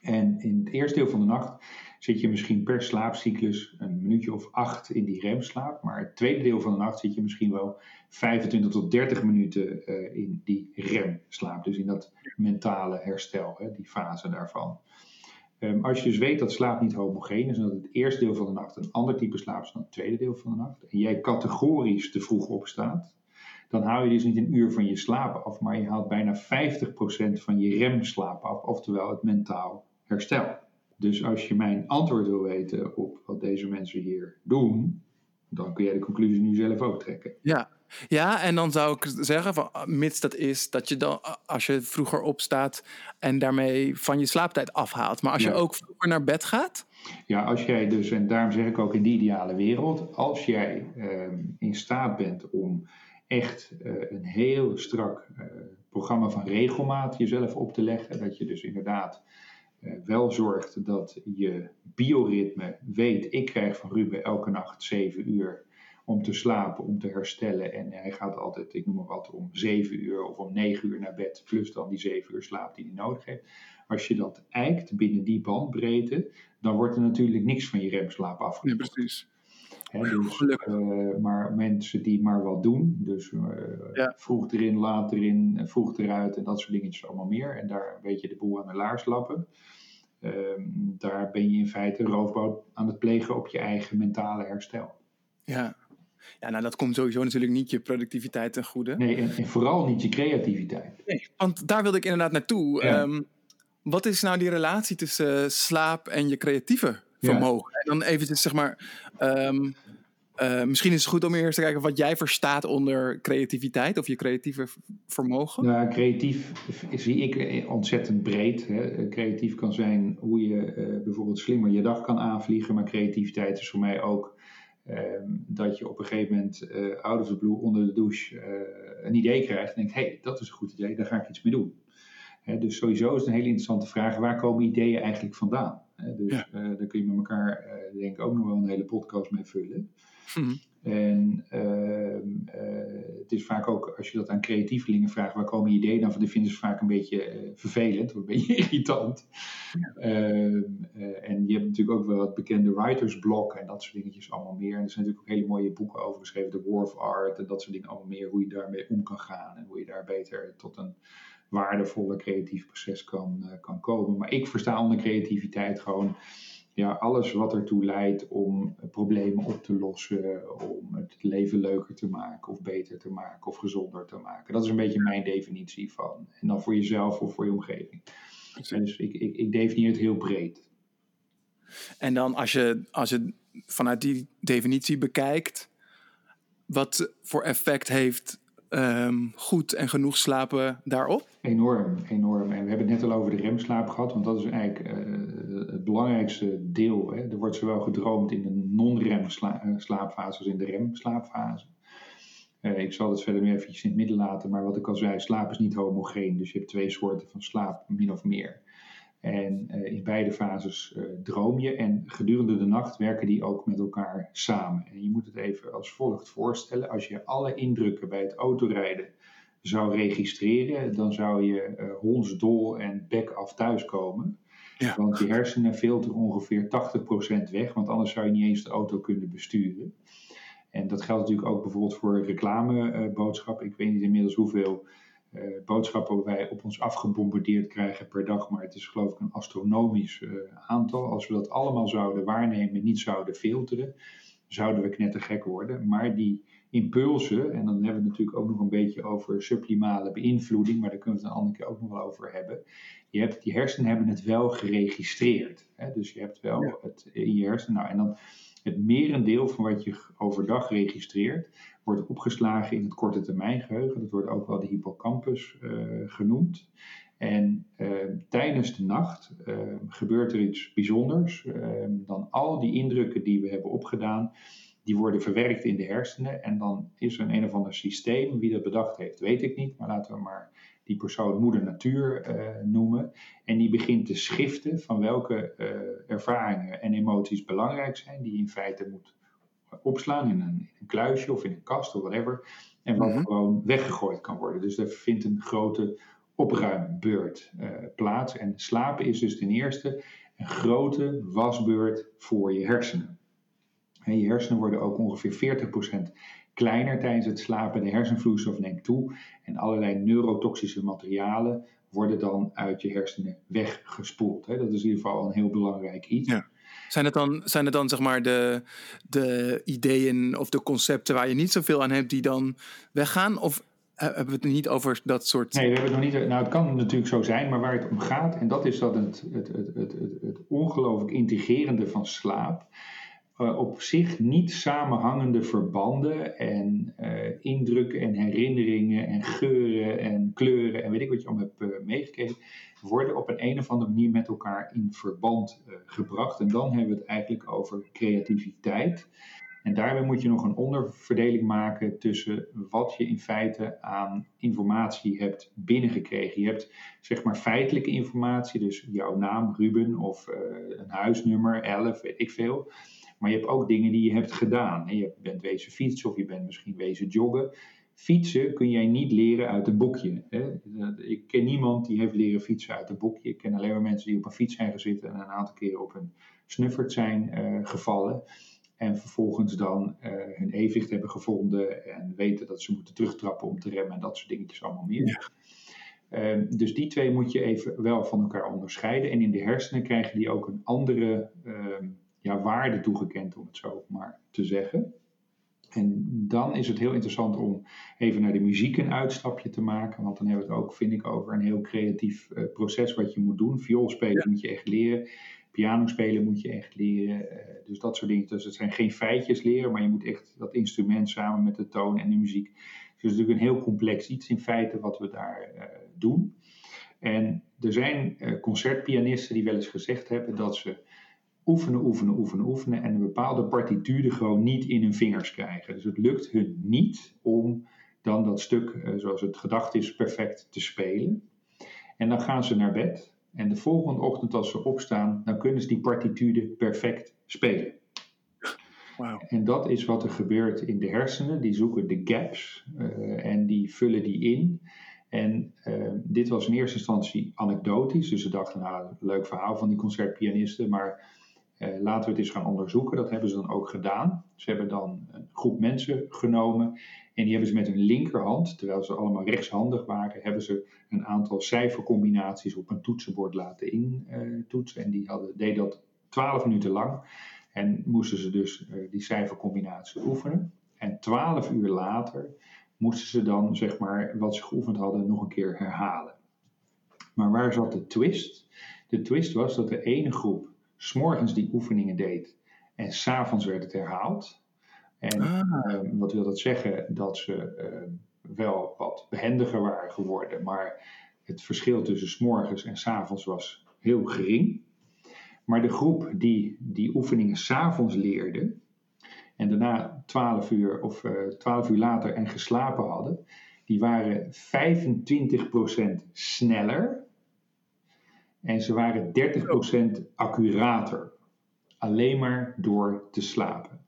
En in het eerste deel van de nacht zit je misschien per slaapcyclus een minuutje of acht in die remslaap. Maar het tweede deel van de nacht zit je misschien wel 25 tot 30 minuten uh, in die remslaap. Dus in dat mentale herstel, hè, die fase daarvan. Um, als je dus weet dat slaap niet homogeen is en dat het eerste deel van de nacht een ander type slaap is dan het tweede deel van de nacht. En jij categorisch te vroeg opstaat, dan haal je dus niet een uur van je slaap af, maar je haalt bijna 50% van je remslaap af, oftewel het mentaal herstel. Dus als je mijn antwoord wil weten op wat deze mensen hier doen, dan kun jij de conclusie nu zelf ook trekken. Ja, ja, en dan zou ik zeggen, van, mits dat is dat je dan, als je vroeger opstaat en daarmee van je slaaptijd afhaalt. Maar als je ook vroeger naar bed gaat? Ja, als jij dus, en daarom zeg ik ook in die ideale wereld, als jij uh, in staat bent om echt uh, een heel strak uh, programma van regelmaat jezelf op te leggen, dat je dus inderdaad uh, wel zorgt dat je bioritme weet, ik krijg van Ruben elke nacht 7 uur om te slapen, om te herstellen. En hij gaat altijd, ik noem maar wat, om 7 uur of om 9 uur naar bed, plus dan die 7 uur slaap die hij nodig heeft. Als je dat eikt binnen die bandbreedte, dan wordt er natuurlijk niks van je remslaap afgenomen. Ja, precies. Dus, maar mensen die maar wat doen, dus vroeg erin, laat erin, vroeg eruit en dat soort dingetjes allemaal meer. En daar een beetje de boel aan de laars lappen. Ehm, daar ben je in feite roofbouw aan het plegen op je eigen mentale herstel. Ja. Ja, nou dat komt sowieso natuurlijk niet je productiviteit ten goede. Nee, en, vooral niet je creativiteit. Nee, want daar wilde ik inderdaad naartoe. Ehm, wat is nou die relatie tussen slaap en je creatieve vermogen? En dan eventjes zeg maar... Um, uh, misschien is het goed om eerst te kijken wat jij verstaat onder creativiteit of je creatieve vermogen. Nou, creatief zie ik ontzettend breed. Hè. Creatief kan zijn hoe je uh, bijvoorbeeld slimmer je dag kan aanvliegen, maar creativiteit is voor mij ook Ehm, dat je op een gegeven moment uh, out of the blue onder de douche uh, een idee krijgt en denkt, hé, hey, dat is een goed idee, daar ga ik iets mee doen. Hè, dus sowieso is het een hele interessante vraag, waar komen ideeën eigenlijk vandaan? Dus ja. uh, daar kun je met elkaar denk ik ook nog wel een hele podcast mee vullen. Mhm. En ehm, eh, het is vaak ook, als je dat aan creatievelingen vraagt, waar komen ideeën dan van? Die vinden ze vaak een beetje uh, vervelend, of een beetje irritant. Ehm, eh, en je hebt natuurlijk ook wel het bekende writersblok en dat soort dingetjes allemaal meer. En er zijn natuurlijk ook hele mooie boeken over geschreven, The War of Art en dat soort dingen allemaal meer, hoe je daarmee om kan gaan en hoe je daar beter tot een waardevolle creatief proces kan, kan komen. Maar ik versta onder creativiteit gewoon ja, alles wat ertoe leidt om problemen op te lossen, om het leven leuker te maken of beter te maken of gezonder te maken. Dat is een beetje mijn definitie van. En dan voor jezelf of voor je omgeving. Dus ik, ik, ik definieer het heel breed. En dan als je, als je vanuit die definitie bekijkt, wat voor effect heeft um, goed en genoeg slapen daarop? Enorm, enorm. En we hebben het net al over de remslaap gehad, want dat is eigenlijk uh, het belangrijkste deel. Hè. Er wordt zowel gedroomd in de non-rem slaapfase als in de rem-slaapfase. Uh, ik zal het verder nu eventjes in het midden laten, maar wat ik al zei, slaap is niet homogeen. Dus je hebt twee soorten van slaap, min of meer. En uh, in beide fases uh, droom je en gedurende de nacht werken die ook met elkaar samen. En je moet het even als volgt voorstellen. Als je alle indrukken bij het autorijden zou registreren, dan zou je uh, hondsdol en bek af thuiskomen. Ja. Want je hersenen filteren ongeveer 80% weg, want anders zou je niet eens de auto kunnen besturen. En dat geldt natuurlijk ook bijvoorbeeld voor reclameboodschappen. Ik weet niet inmiddels hoeveel boodschappen wij op ons afgebombardeerd krijgen per dag. Maar het is geloof ik een astronomisch uh, aantal. Als we dat allemaal zouden waarnemen, niet zouden filteren, zouden we knettergek worden. Maar die impulsen, en dan hebben we het natuurlijk ook nog een beetje over sublimale beïnvloeding, maar daar kunnen we het een andere keer ook nog wel over hebben. Je hebt, die hersenen hebben het wel geregistreerd. Hè? Dus je hebt wel het in je hersenen. Nou, en dan het merendeel van wat je overdag registreert, wordt opgeslagen in het korte termijn geheugen. Dat wordt ook wel de hippocampus uh, genoemd. En uh, tijdens de nacht uh, gebeurt er iets bijzonders. dan al die indrukken die we hebben opgedaan, die worden verwerkt in de hersenen. En dan is er een, een of ander systeem. Wie dat bedacht heeft, weet ik niet. Maar laten we maar die persoon moeder natuur noemen. En die begint te schiften van welke ervaringen en emoties belangrijk zijn. Die in feite moet opslaan in een, een, kluisje of in een kast of whatever. En wat mhm. gewoon weggegooid kan worden. Dus er vindt een grote opruimbeurt uh, plaats. En slapen is dus ten eerste een grote wasbeurt voor je hersenen. En je hersenen worden ook ongeveer 40% kleiner tijdens het slapen. De hersenvloeistof neemt toe. En allerlei neurotoxische materialen worden dan uit je hersenen weggespoeld. Dat is in ieder geval een heel belangrijk iets. Ja. Zijn het dan, zijn het dan zeg maar de, de ideeën of de concepten waar je niet zoveel aan hebt die dan weggaan? Of hebben we het niet over dat soort. Nee, we hebben het nog niet. Nou, het kan natuurlijk zo zijn, maar waar het om gaat, en dat is dat het, het, het, het, het ongelooflijk integrerende van slaap. Uh, op zich niet samenhangende verbanden en uh, indrukken en herinneringen en geuren en kleuren en weet ik wat je allemaal hebt uh, meegekregen, worden op een, een of andere manier met elkaar in verband gebracht. En dan hebben we het eigenlijk over creativiteit. En daarbij moet je nog een onderverdeling maken tussen wat je in feite aan informatie hebt binnengekregen. Je hebt zeg maar feitelijke informatie, dus jouw naam Ruben of een huisnummer 11, weet ik veel. Maar je hebt ook dingen die je hebt gedaan. Je bent wezen fietsen of je bent misschien wezen joggen. Fietsen kun jij niet leren uit een boekje. Ik ken niemand die heeft leren fietsen uit een boekje. Ik ken alleen maar mensen die op een fiets zijn gezeten en een aantal keren op een snuffert zijn uh, gevallen. En vervolgens dan hun evenwicht hebben gevonden en weten dat ze moeten terugtrappen om te remmen en dat soort dingetjes allemaal meer. Ehm, dus die twee moet je even wel van elkaar onderscheiden. En in de hersenen krijgen die ook een andere ehm, ja, waarde toegekend, om het zo maar te zeggen. En dan is het heel interessant om even naar de muziek een uitstapje te maken. Want dan hebben we het ook, vind ik, over een heel creatief uh, proces wat je moet doen. Viool spelen moet je echt leren. Piano spelen moet je echt leren. Uh, dus dat soort dingen. Dus het zijn geen feitjes leren, maar je moet echt dat instrument samen met de toon en de muziek. Dus het is natuurlijk een heel complex iets in feite wat we daar uh, doen. En er zijn concertpianisten die wel eens gezegd hebben dat ze oefenen, oefenen, oefenen, oefenen en een bepaalde partituur gewoon niet in hun vingers krijgen. Dus het lukt hun niet om dan dat stuk, eh, zoals het gedacht is, perfect te spelen. En dan gaan ze naar bed. En de volgende ochtend als ze opstaan, dan kunnen ze die partituur perfect spelen. Wow. En dat is wat er gebeurt in de hersenen. Die zoeken de gaps uh, en die vullen die in. En uh, dit was in eerste instantie anekdotisch. Dus ze dachten, nou, leuk verhaal van die concertpianisten. Maar uh, laten we het eens gaan onderzoeken. Dat hebben ze dan ook gedaan. Ze hebben dan een groep mensen genomen en die hebben ze met hun linkerhand, terwijl ze allemaal rechtshandig waren, hebben ze een aantal cijfercombinaties op een toetsenbord laten intoetsen. en die hadden, deden dat 12 minuten lang. En moesten ze dus uh, die cijfercombinatie oefenen. En 12 uur later moesten ze dan, zeg maar, wat ze geoefend hadden, nog een keer herhalen. Maar waar zat de twist? De twist was dat de ene groep s'morgens die oefeningen deed en s'avonds werd het herhaald. En ah. Ehm, wat wil dat zeggen? Dat ze ehm, wel wat behendiger waren geworden, maar het verschil tussen s'morgens en s'avonds was heel gering. Maar de groep die die oefeningen s'avonds leerde en daarna 12 uur of uh, eh, 12 uur later en geslapen hadden, die waren 25% sneller en ze waren 30% accurater. Alleen maar door te slapen.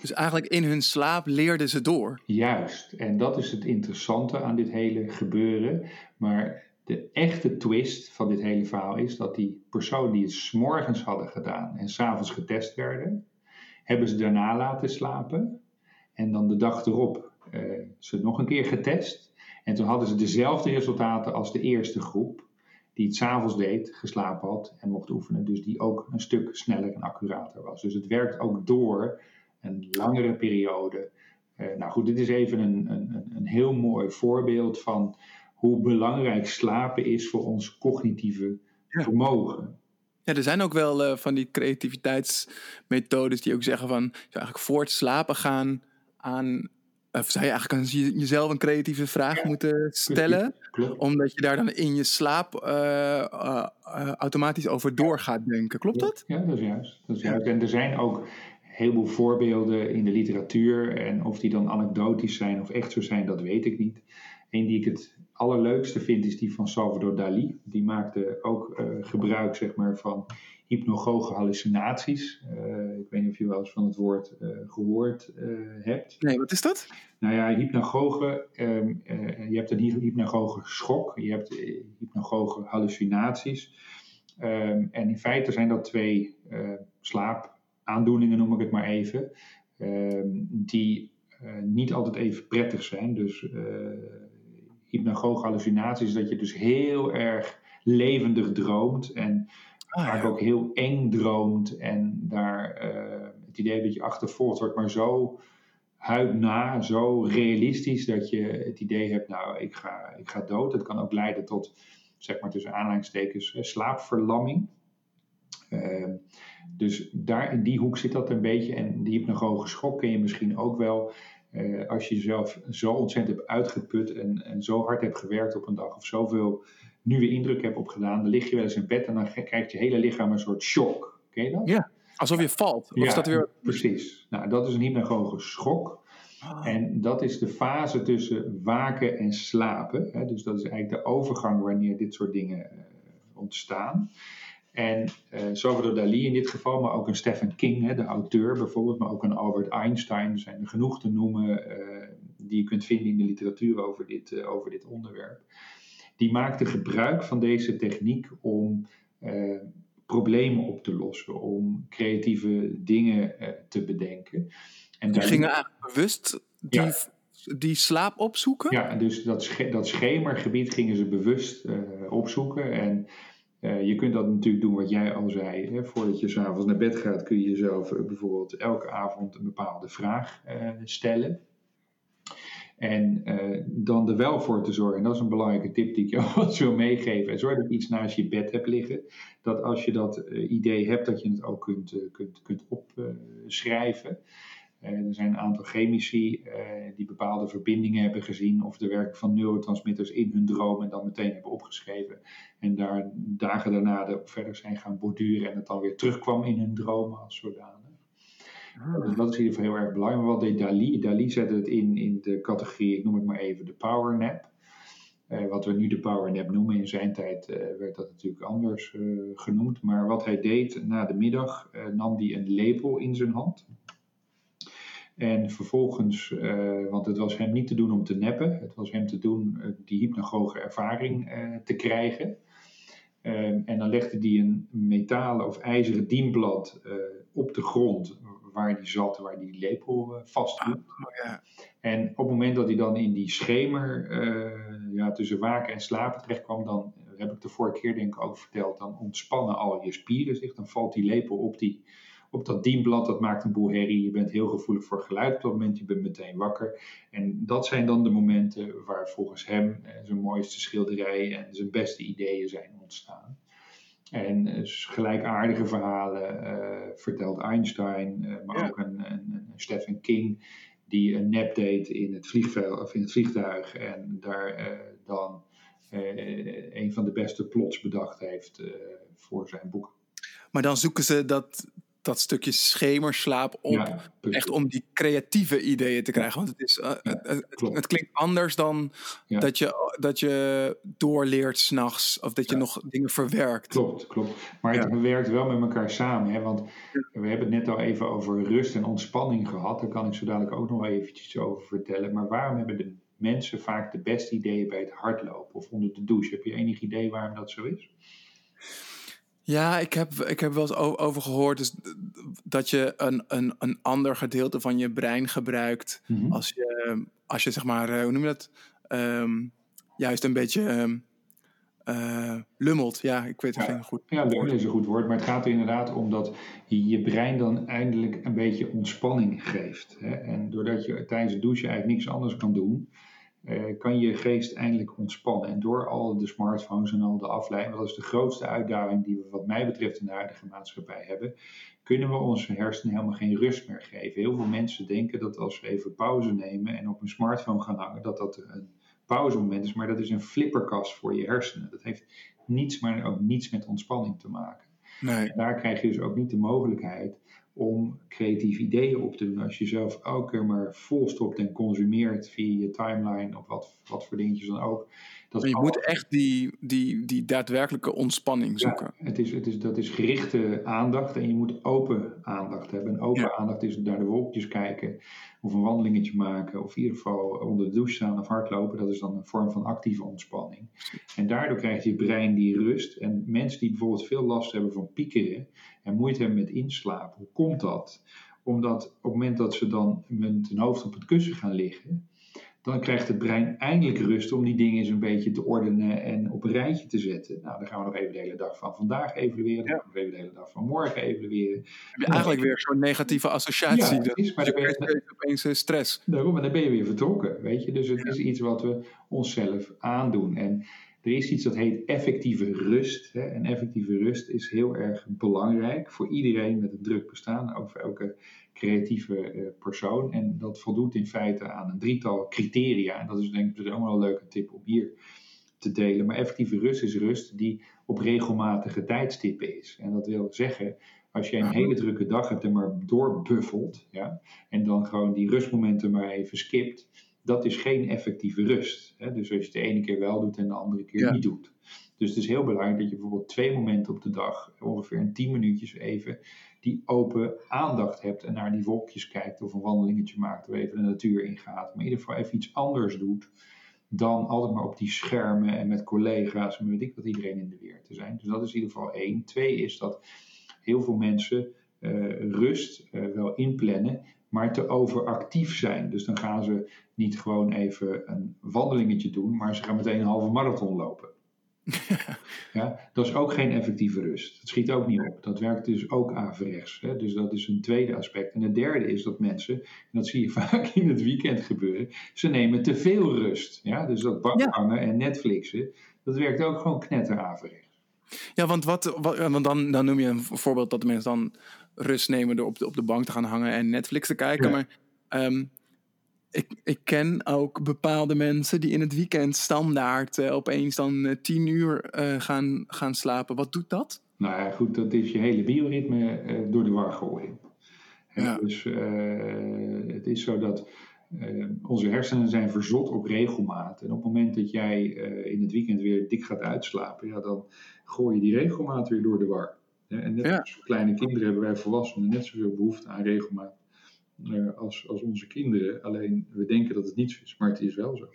Dus eigenlijk in hun slaap leerden ze door. Juist. En dat is het interessante aan dit hele gebeuren. Maar de echte twist van dit hele verhaal is dat die personen die het s'morgens hadden gedaan en s'avonds getest werden, hebben ze daarna laten slapen. En dan de dag erop uh, ze nog een keer getest. En toen hadden ze dezelfde resultaten als de eerste groep die het s'avonds deed, geslapen had en mocht oefenen. Dus die ook een stuk sneller en accurater was. Dus het werkt ook door een langere periode. Uh, nou goed, dit is even een, een, een heel mooi voorbeeld van hoe belangrijk slapen is voor ons cognitieve vermogen. Ja, er zijn ook wel uh, van die creativiteitsmethodes die ook zeggen van je eigenlijk voor het slapen gaan aan of zou je eigenlijk aan jezelf een creatieve vraag moeten stellen? Omdat je daar dan in je slaap uh, uh, automatisch over door gaat denken. Klopt dat? Ja, dat is juist. Dat is juist. En er zijn ook heel veel voorbeelden in de literatuur. En of die dan anekdotisch zijn of echt zo zijn, dat weet ik niet. Eén die ik het allerleukste vind is die van Salvador Dali. Die maakte ook gebruik zeg maar, van hypnogoge hallucinaties. Uh, ik weet niet of je wel eens van het woord uh, gehoord uh, hebt. Nee, wat is dat? Nou ja, hypnagoge, um, je hebt een hypnagoge schok, je hebt hypnagoge hallucinaties. Um, en in feite zijn dat twee slaapaandoeningen, noem ik het maar even, um, die niet altijd even prettig zijn. Dus hypnagoge hallucinaties dat je dus heel erg levendig droomt en ah, vaak ook heel eng droomt en daar uh, het idee dat je achtervolgd wordt, maar zo huidna, zo realistisch dat je het idee hebt, nou, ik ga, ik ga dood. Het kan ook leiden tot, zeg maar tussen aanhalingstekens, slaapverlamming. Uh, dus daar in die hoek zit dat een beetje. En die hypnagoge schok ken je misschien ook wel. Uh, als je jezelf zo ontzettend hebt uitgeput en, en zo hard hebt gewerkt op een dag of zoveel nieuwe indruk hebt opgedaan, dan lig je wel eens in bed en dan krijgt je hele lichaam een soort shock. Ken je dat? Ja, alsof je valt. Of ja, dat weer... precies. Nou, dat is een hypnagoge schok. Ah. En dat is de fase tussen waken en slapen. Hè? Dus dat is eigenlijk de overgang wanneer dit soort dingen uh, ontstaan. En uh, Salvador Dali in dit geval, maar ook een Stephen King, hè, de auteur bijvoorbeeld, maar ook een Albert Einstein. Er zijn er genoeg te noemen uh, die je kunt vinden in de literatuur over dit, uh, over dit onderwerp die maakte gebruik van deze techniek om uh, problemen op te lossen, om creatieve dingen te bedenken. En die gingen eigenlijk bewust die, die slaap opzoeken? Ja, dus dat, dat schemergebied gingen ze bewust opzoeken. En je kunt dat natuurlijk doen wat jij al zei. Hè? Voordat je s'avonds naar bed gaat, kun je jezelf bijvoorbeeld elke avond een bepaalde vraag stellen. En dan er wel voor te zorgen, en dat is een belangrijke tip die ik jou wat wil meegeven. En zorg dat je iets naast je bed hebt liggen. Dat als je dat idee hebt, dat je het ook kunt, kunt, kunt opschrijven. Eh, er zijn een aantal chemici eh, die bepaalde verbindingen hebben gezien of de werking van neurotransmitters in hun droom en dan meteen hebben opgeschreven. En daar dagen daarna verder zijn gaan borduren en het dan weer terugkwam in hun dromen als zodanig. Dus dat is in ieder geval heel erg belangrijk. Wat deed Dali? Dali zette het in, in de categorie, ik noem het maar even, de power nap. Uh, wat we nu de power nap noemen. In zijn tijd uh, werd dat natuurlijk anders uh, genoemd. Maar wat hij deed na de middag, nam hij een lepel in zijn hand. En vervolgens, want het was hem niet te doen om te neppen, het was hem te doen die hypnagoge ervaring te krijgen. Ehm, en dan legde hij een metalen of ijzeren dienblad op de grond waar hij zat, waar die lepel vasthield. Oh, ja. En op het moment dat hij dan in die schemer ja, tussen waken en slapen terecht kwam, dan heb ik de vorige keer denk ik ook verteld, dan ontspannen al je spieren zich, dan valt die lepel op die op dat dienblad, dat maakt een boel herrie. Je bent heel gevoelig voor geluid op dat moment, je bent meteen wakker. En dat zijn dan de momenten waar volgens hem eh, zijn mooiste schilderijen en zijn beste ideeën zijn ontstaan. En uh, gelijkaardige verhalen uh, vertelt Einstein, uh, maar ook een, een, een, Stephen King, die een nap deed in het, vliegveld, of in het vliegtuig en daar dan een van de beste plots bedacht heeft voor zijn boek. Maar dan zoeken ze dat, dat stukje schemerslaap op. echt om die creatieve ideeën te krijgen. Want het, is, uh, het, het, klinkt anders dan dat, je, dat je doorleert s'nachts. Of dat je nog dingen verwerkt. Klopt, klopt. Maar het werkt wel met elkaar samen. Hè? Want we hebben het net al even over rust en ontspanning gehad. Daar kan ik zo dadelijk ook nog eventjes over vertellen. Maar waarom hebben de mensen vaak de beste ideeën bij het hardlopen of onder de douche? Heb je enig idee waarom dat zo is? Ja, ik heb, ik heb wel eens over gehoord dus dat je een, een, een ander gedeelte van je brein gebruikt mhm. als, je, als je, zeg maar, eh, hoe noem je dat? Ehm, juist een beetje uh, lummelt. Ja, ik weet het ja, geen goed Ja, lummelen is een goed woord, maar het gaat er inderdaad om dat je, je brein dan eindelijk een beetje ontspanning geeft. Hè? En doordat je tijdens het douchen eigenlijk niks anders kan doen, uh, kan je geest eindelijk ontspannen. En door al de smartphones en al de afleiding, dat is de grootste uitdaging die we wat mij betreft in de huidige maatschappij hebben, kunnen we onze hersenen helemaal geen rust meer geven. Heel veel mensen denken dat als we even pauze nemen en op een smartphone gaan hangen, dat dat een pauzemoment is, maar dat is een flipperkast voor je hersenen. Dat heeft niets, maar ook niets met ontspanning te maken. Nee. daar krijg je dus ook niet de mogelijkheid om creatieve ideeën op te doen. Als je zelf elke keer maar volstopt en consumeert via je timeline of wat, wat voor dingetjes dan ook. Dat je moet echt die, die, die daadwerkelijke ontspanning zoeken. Ja, het is, het is, dat is gerichte aandacht en je moet open aandacht hebben. En open aandacht is naar de wolkjes kijken of een wandelingetje maken of in ieder geval onder de douche staan of hardlopen. Dat is dan een vorm van actieve ontspanning. En daardoor krijgt je brein die rust. En mensen die bijvoorbeeld veel last hebben van piekeren en moeite hebben met inslapen, hoe komt dat? Omdat op het moment dat ze dan met hun hoofd op het kussen gaan liggen, dan krijgt het brein eindelijk rust om die dingen eens een beetje te ordenen en op een rijtje te zetten. Nou, dan gaan we nog even de hele dag van vandaag evalueren. Dan gaan we even de hele dag van morgen evalueren. Heb je eigenlijk weer zo'n negatieve associatie? Ja, dat is, maar dan ben je opeens eh, stress. Daarom, en dan ben je weer vertrokken, weet je. Dus het is iets wat we onszelf aandoen. En er is iets dat heet effectieve rust. Hè. En effectieve rust is heel erg belangrijk voor iedereen met een druk bestaan, ook voor elke creatieve eh, persoon. En dat voldoet in feite aan een drietal criteria. En dat is denk ik dus ook wel een leuke tip om hier te delen. Maar effectieve rust is rust die op regelmatige tijdstippen is. En dat wil zeggen, als je een hele drukke dag hebt en maar doorbuffelt, ja, en dan gewoon die rustmomenten maar even skipt, dat is geen effectieve rust. Hè? Dus als je het de ene keer wel doet en de andere keer niet doet. Dus het is heel belangrijk dat je bijvoorbeeld twee momenten op de dag, ongeveer een tien minuutjes even, die open aandacht hebt en naar die wolkjes kijkt of een wandelingetje maakt of even de natuur ingaat. Maar in ieder geval even iets anders doet dan altijd maar op die schermen en met collega's en weet ik wat iedereen in de weer te zijn. Dus dat is in ieder geval één. Twee is dat heel veel mensen rust wel inplannen, maar te overactief zijn. Dus dan gaan ze niet gewoon even een wandelingetje doen, maar ze gaan meteen een halve marathon lopen. ja, dat is ook geen effectieve rust. Dat schiet ook niet op. Dat werkt dus ook averechts. Hè? Dus dat is een tweede aspect. En het derde is dat mensen, en dat zie je vaak in het weekend gebeuren, ze nemen te veel rust. Ja? Dus dat bankhangen en Netflixen, dat werkt ook gewoon knetter averechts. Ja, want, wat, want dan, dan noem je een voorbeeld dat de mensen dan rust nemen door op de, op de bank te gaan hangen en Netflix te kijken. Maar ehm, ik, ik ken ook bepaalde mensen die in het weekend standaard uh, opeens dan uh, tien uur uh, gaan, gaan slapen. Wat doet dat? Nou ja, goed, dat is je hele bioritme door de war gooien. Ja. Dus het is zo dat onze hersenen zijn verzot op regelmaat. En op het moment dat jij in het weekend weer dik gaat uitslapen, ja, dan gooi je die regelmaat weer door de war. En net als kleine kinderen hebben wij volwassenen net zoveel behoefte aan regelmaat als, als onze kinderen. Alleen we denken dat het niet zo is, maar het is wel zo.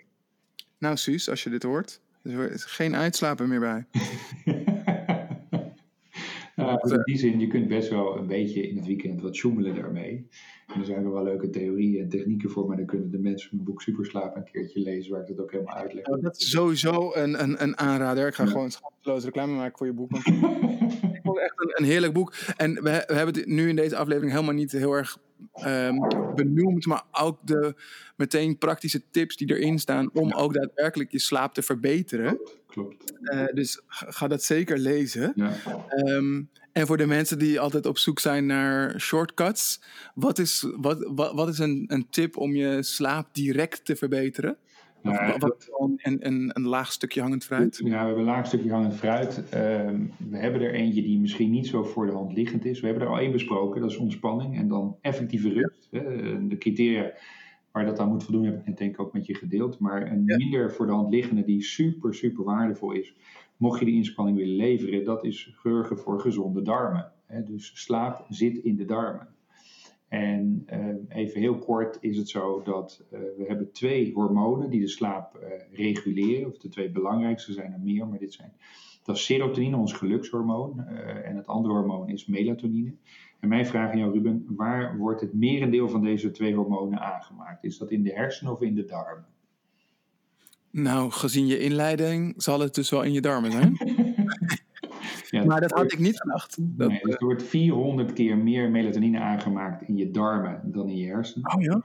Nou, Suus, als je dit hoort, er is geen uitslapen meer bij. nou, in die zin, je kunt best wel een beetje in het weekend wat sjoemelen daarmee. En er zijn er wel leuke theorieën en technieken voor, maar dan kunnen de mensen mijn boek Superslaap een keertje lezen, waar ik dat ook helemaal uitleg. Oh, dat is sowieso een, een, een aanrader. Ik ga ja. gewoon schaamteloos reclame maken voor je boek. ik vond echt een, een, heerlijk boek. En we, we hebben het nu in deze aflevering helemaal niet heel erg um, benoemd, maar ook de meteen praktische tips die erin staan om ook daadwerkelijk je slaap te verbeteren. Klopt. Uh, dus ga dat zeker lezen. Ja. Um, en voor de mensen die altijd op zoek zijn naar shortcuts, wat is, wat, wat, wat is een, een tip om je slaap direct te verbeteren? Ja, wat, een, een, een laag stukje hangend fruit? Ja, we hebben een laag stukje hangend fruit. Um, we hebben er eentje die misschien niet zo voor de hand liggend is. We hebben er al één besproken, dat is ontspanning en dan effectieve rust. Ja. De criteria waar dat aan moet voldoen heb ik net denk ik ook met je gedeeld. Maar een ja. minder voor de hand liggende die super, super waardevol is, mocht je die inspanning willen leveren, dat is zorgen voor gezonde darmen. Dus slaap zit in de darmen. En uh, even heel kort is het zo dat uh, we hebben twee hormonen die de slaap uh, reguleren. Of de twee belangrijkste zijn er meer, maar dit zijn. Dat is serotonine, ons gelukshormoon. en het andere hormoon is melatonine. En mijn vraag aan jou, Ruben, waar wordt het merendeel van deze twee hormonen aangemaakt? Is dat in de hersenen of in de darmen? Nou, gezien je inleiding zal het dus wel in je darmen zijn. Ja, maar dat had ik niet. Dat, nee, dus er wordt 400 keer meer melatonine aangemaakt in je darmen dan in je hersenen. Oh ja?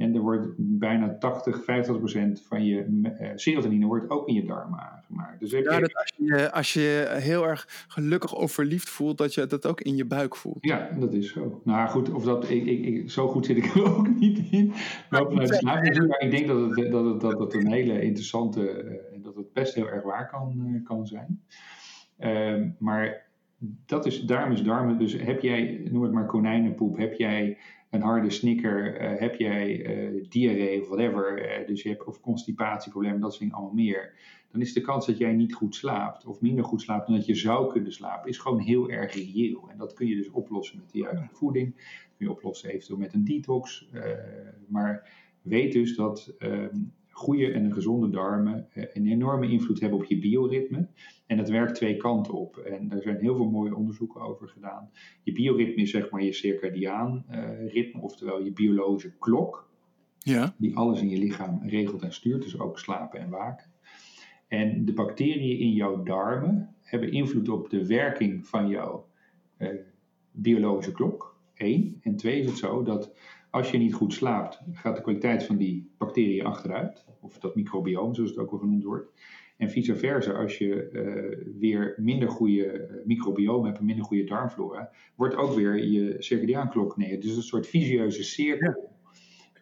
En er wordt bijna 80, 50 procent van je uh, serotonine wordt ook in je darmen aangemaakt. Dus ja, je... dat als, je, als je heel erg gelukkig of verliefd voelt, dat je dat ook in je buik voelt. Ja, dat is zo. Nou goed, of dat, ik, ik, ik zo goed zit ik er ook niet in. Maar, ik denk dat het, dat het, dat het een hele interessante en uh, dat het best heel erg waar kan, uh, kan zijn. Um, maar dat is, daarom is darmen. Dus heb jij, noem het maar konijnenpoep, heb jij een harde snikker, uh, heb jij uh, diarree of whatever, uh, dus je hebt of constipatieproblemen, dat dingen allemaal meer, dan is de kans dat jij niet goed slaapt of minder goed slaapt dan dat je zou kunnen slapen, is gewoon heel erg reëel. En dat kun je dus oplossen met de juiste voeding, dat kun je oplossen eventueel met een detox, maar weet dus dat um, goede en gezonde darmen een enorme invloed hebben op je bioritme. En dat werkt twee kanten op. En er zijn heel veel mooie onderzoeken over gedaan. Je bioritme is zeg maar je circadiaan uh, ritme, oftewel je biologische klok. Ja. Die alles in je lichaam regelt en stuurt, dus ook slapen en waken. En de bacteriën in jouw darmen hebben invloed op de werking van jouw uh, biologische klok. Eén. En twee is het zo dat als je niet goed slaapt, gaat de kwaliteit van die bacteriën achteruit. Of dat microbioom, zoals het ook wel genoemd wordt. En vice versa, als je uh, weer minder goede microbioom hebt, een minder goede darmflora, wordt ook weer je circadiaanklok neer. Dus een soort visieuze cirkel.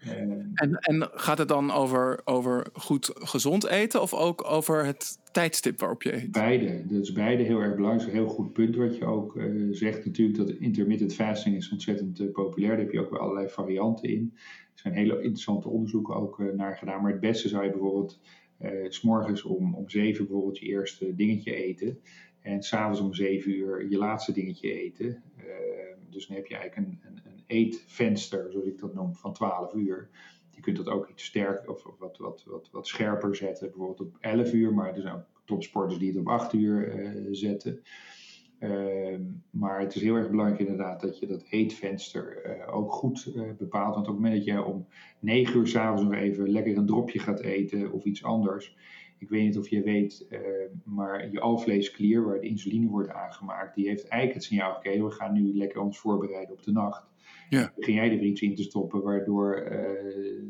Uh, en, en gaat het dan over, over goed gezond eten of ook over het tijdstip waarop je eet? Beide. Is beide heel erg belangrijk. Een heel goed punt wat je ook uh, zegt. Natuurlijk dat intermittent fasting is ontzettend populair. Daar heb je ook weer allerlei varianten in. Er zijn hele interessante onderzoeken ook naar gedaan. Maar het beste zou je bijvoorbeeld s morgens om, om zeven bijvoorbeeld je eerste dingetje eten. En s'avonds om zeven uur je laatste dingetje eten. Dus dan heb je eigenlijk een, een, een eetvenster, zoals ik dat noem, van 12 uur. je kunt dat ook iets sterker of wat, wat, wat, wat scherper zetten, bijvoorbeeld op 11 uur, maar er zijn ook topsporters die het op 8 uur zetten. Ehm, maar het is heel erg belangrijk inderdaad dat je dat eetvenster uh, ook goed uh, bepaalt. Want op het moment dat je om 9 uur s'avonds nog even lekker een dropje gaat eten of iets anders. Ik weet niet of je weet, uh, maar je alvleesklier waar de insuline wordt aangemaakt, die heeft eigenlijk het signaal gekregen, we gaan nu lekker ons voorbereiden op de nacht. Ja. Begin jij er iets in te stoppen, waardoor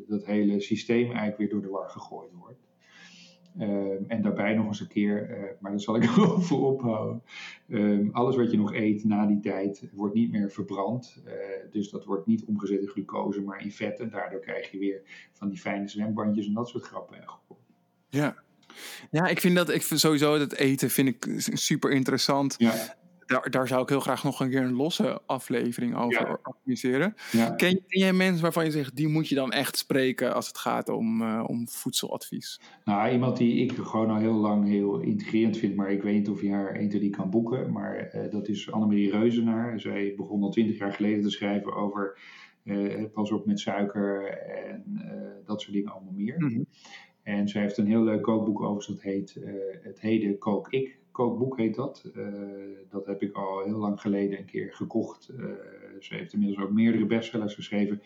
dat hele systeem eigenlijk weer door de war gegooid wordt. Ehm, en daarbij nog eens een keer, uh, maar daar zal ik over ophouden. Um, alles wat je nog eet na die tijd wordt niet meer verbrand. Uh, dus dat wordt niet omgezet in glucose, maar in vetten. Daardoor krijg je weer van die fijne zwembandjes en dat soort grappen. Ja. Ja, ik vind dat ik sowieso dat eten vind ik super interessant. Ja daar, daar zou ik heel graag nog een keer een losse aflevering over organiseren. Ken, ken, jij mensen waarvan je zegt, die moet je dan echt spreken als het gaat om, uh, om voedseladvies? Nou, iemand die ik gewoon al heel lang heel integrerend vind, maar ik weet niet of je haar 1, 2, kan boeken. Maar uh, dat is Annemarie Reuzenaar. Zij begon al twintig jaar geleden te schrijven over uh, pas op met suiker en dat soort dingen allemaal meer. Mm -hmm. En zij heeft een heel leuk kookboek over, dat heet Het Heden Kook Ik kookboek heet dat. Uh, dat heb ik al heel lang geleden een keer gekocht. Uh, ze heeft inmiddels ook meerdere bestsellers geschreven.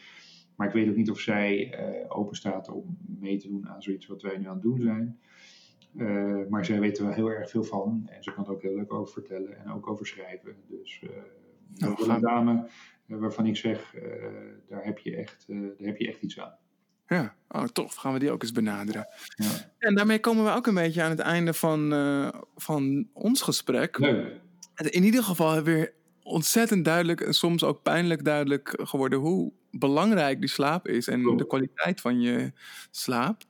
Maar ik weet ook niet of zij uh, open staat om mee te doen aan zoiets wat wij nu aan het doen zijn. maar zij weet er wel heel erg veel van. En ze kan er ook heel leuk over vertellen en ook over schrijven. Dus nou, een dame waarvan ik zeg, daar, heb je echt, daar heb je echt iets aan. Ja, oh, tof. Gaan we die ook eens benaderen. Ja. En daarmee komen we ook een beetje aan het einde van, uh, van ons gesprek. Leuk. In ieder geval weer ontzettend duidelijk en soms ook pijnlijk duidelijk geworden hoe belangrijk die slaap is en de kwaliteit van je slaap.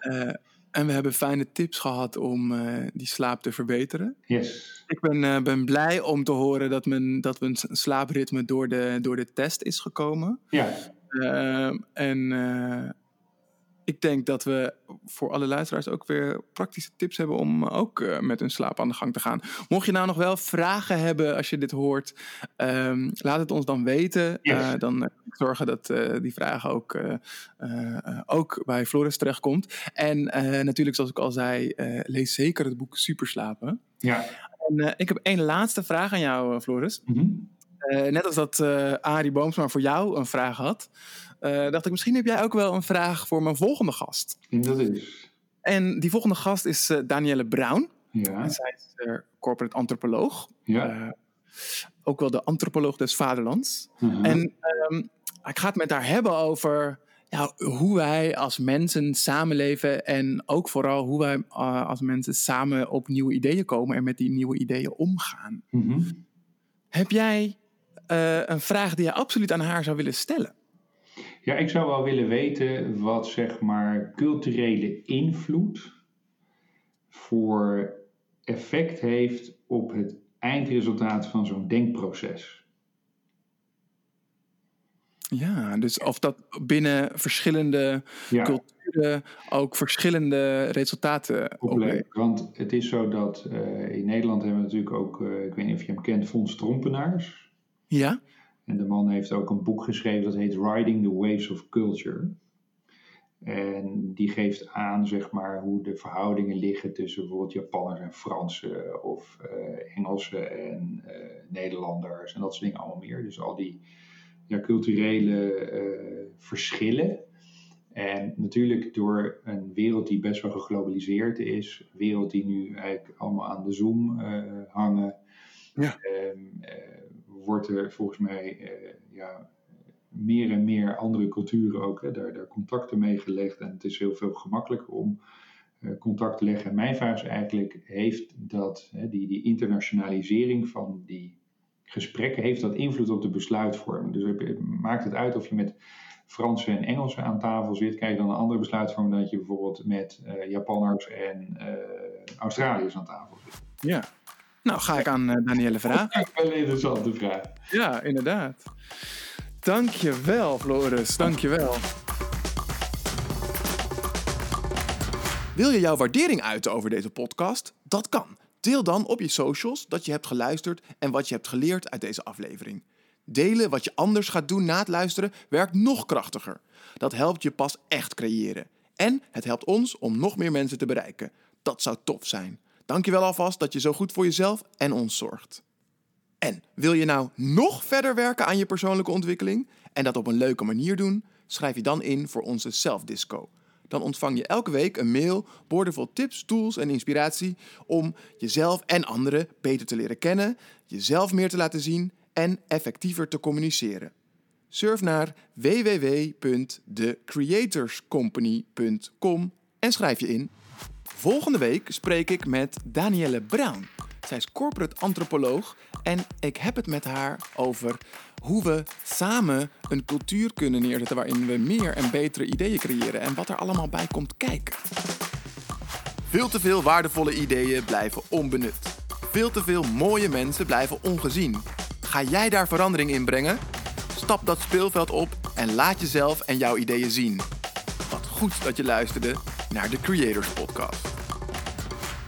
Uh, en we hebben fijne tips gehad om uh, die slaap te verbeteren. Yes. Ik ben, uh, ben blij om te horen dat, men, dat mijn slaapritme door de, door de test is gekomen. Ja. Uh, en ik denk dat we voor alle luisteraars ook weer praktische tips hebben om ook uh, met hun slaap aan de gang te gaan. Mocht je nou nog wel vragen hebben als je dit hoort, um, laat het ons dan weten. Yes. Uh, dan zorgen dat die vraag ook, ook bij Floris terechtkomt. En natuurlijk, zoals ik al zei, lees zeker het boek Superslapen. Ja. En ik heb één laatste vraag aan jou, Floris. Mm -hmm. Net als dat Arie Boomsma voor jou een vraag had. Uh, dacht ik, misschien heb jij ook wel een vraag voor mijn volgende gast. Dat is? En die volgende gast is uh, Danielle Brown. Ja. En zij is uh, corporate antropoloog. Ja. ook wel de antropoloog des vaderlands. -huh. En um, ik ga het met haar hebben over ja, hoe wij als mensen samenleven. En ook vooral hoe wij als mensen samen op nieuwe ideeën komen en met die nieuwe ideeën omgaan. Mm -hmm. Heb jij een vraag die je absoluut aan haar zou willen stellen? Ja, ik zou wel willen weten wat zeg maar culturele invloed voor effect heeft op het eindresultaat van zo'n denkproces. Ja, dus of dat binnen verschillende ja. culturen ook verschillende resultaten oplevert. Want het is zo dat uh, in Nederland hebben we natuurlijk ook, uh, ik weet niet of je hem kent, Fons Trompenaars. Ja. En de man heeft ook een boek geschreven dat heet Riding the Waves of Culture. En die geeft aan, zeg maar, hoe de verhoudingen liggen tussen bijvoorbeeld Japanners en Fransen of uh, Engelsen en uh, Nederlanders en dat soort dingen allemaal meer. Dus al die ja, culturele uh, verschillen. En natuurlijk door een wereld die best wel geglobaliseerd is, wereld die nu eigenlijk allemaal aan de Zoom hangen. Ja. Um, wordt er volgens mij uh, ja, meer en meer andere culturen ook hè, daar, daar contacten mee gelegd. En het is heel veel gemakkelijker om uh, contact te leggen. En mijn vraag is eigenlijk, heeft dat, hè, die, die internationalisering van die gesprekken, heeft dat invloed op de besluitvorming? Dus maakt het uit of je met Fransen en Engelsen aan tafel zit, krijg je dan een andere besluitvorming dan dat je bijvoorbeeld met uh, Japanners en Australiërs aan tafel zit? Ja, nou, ga ik aan uh, Danielle vragen. Wel een interessante vraag. Ja, inderdaad. Dankjewel, Floris. Dankjewel. Wil je jouw waardering uiten over deze podcast? Dat kan. Deel dan op je socials dat je hebt geluisterd en wat je hebt geleerd uit deze aflevering. Delen wat je anders gaat doen na het luisteren werkt nog krachtiger. Dat helpt je pas echt creëren. En het helpt ons om nog meer mensen te bereiken. Dat zou tof zijn. Dankjewel alvast dat je zo goed voor jezelf en ons zorgt. En wil je nou nog verder werken aan je persoonlijke ontwikkeling en dat op een leuke manier doen? Schrijf je dan in voor onze Self-Disco. Dan ontvang je elke week een mail boordevol tips, tools en inspiratie om jezelf en anderen beter te leren kennen, jezelf meer te laten zien en effectiever te communiceren. Surf naar www.thecreatorscompany.com en schrijf je in. Volgende week spreek ik met Danielle Brown. Zij is corporate antropoloog en ik heb het met haar over hoe we samen een cultuur kunnen neerzetten waarin we meer en betere ideeën creëren en wat er allemaal bij komt kijken. Veel te veel waardevolle ideeën blijven onbenut. Veel te veel mooie mensen blijven ongezien. Ga jij daar verandering in brengen? Stap dat speelveld op en laat jezelf en jouw ideeën zien. Wat goed dat je luisterde naar de Creators Podcast.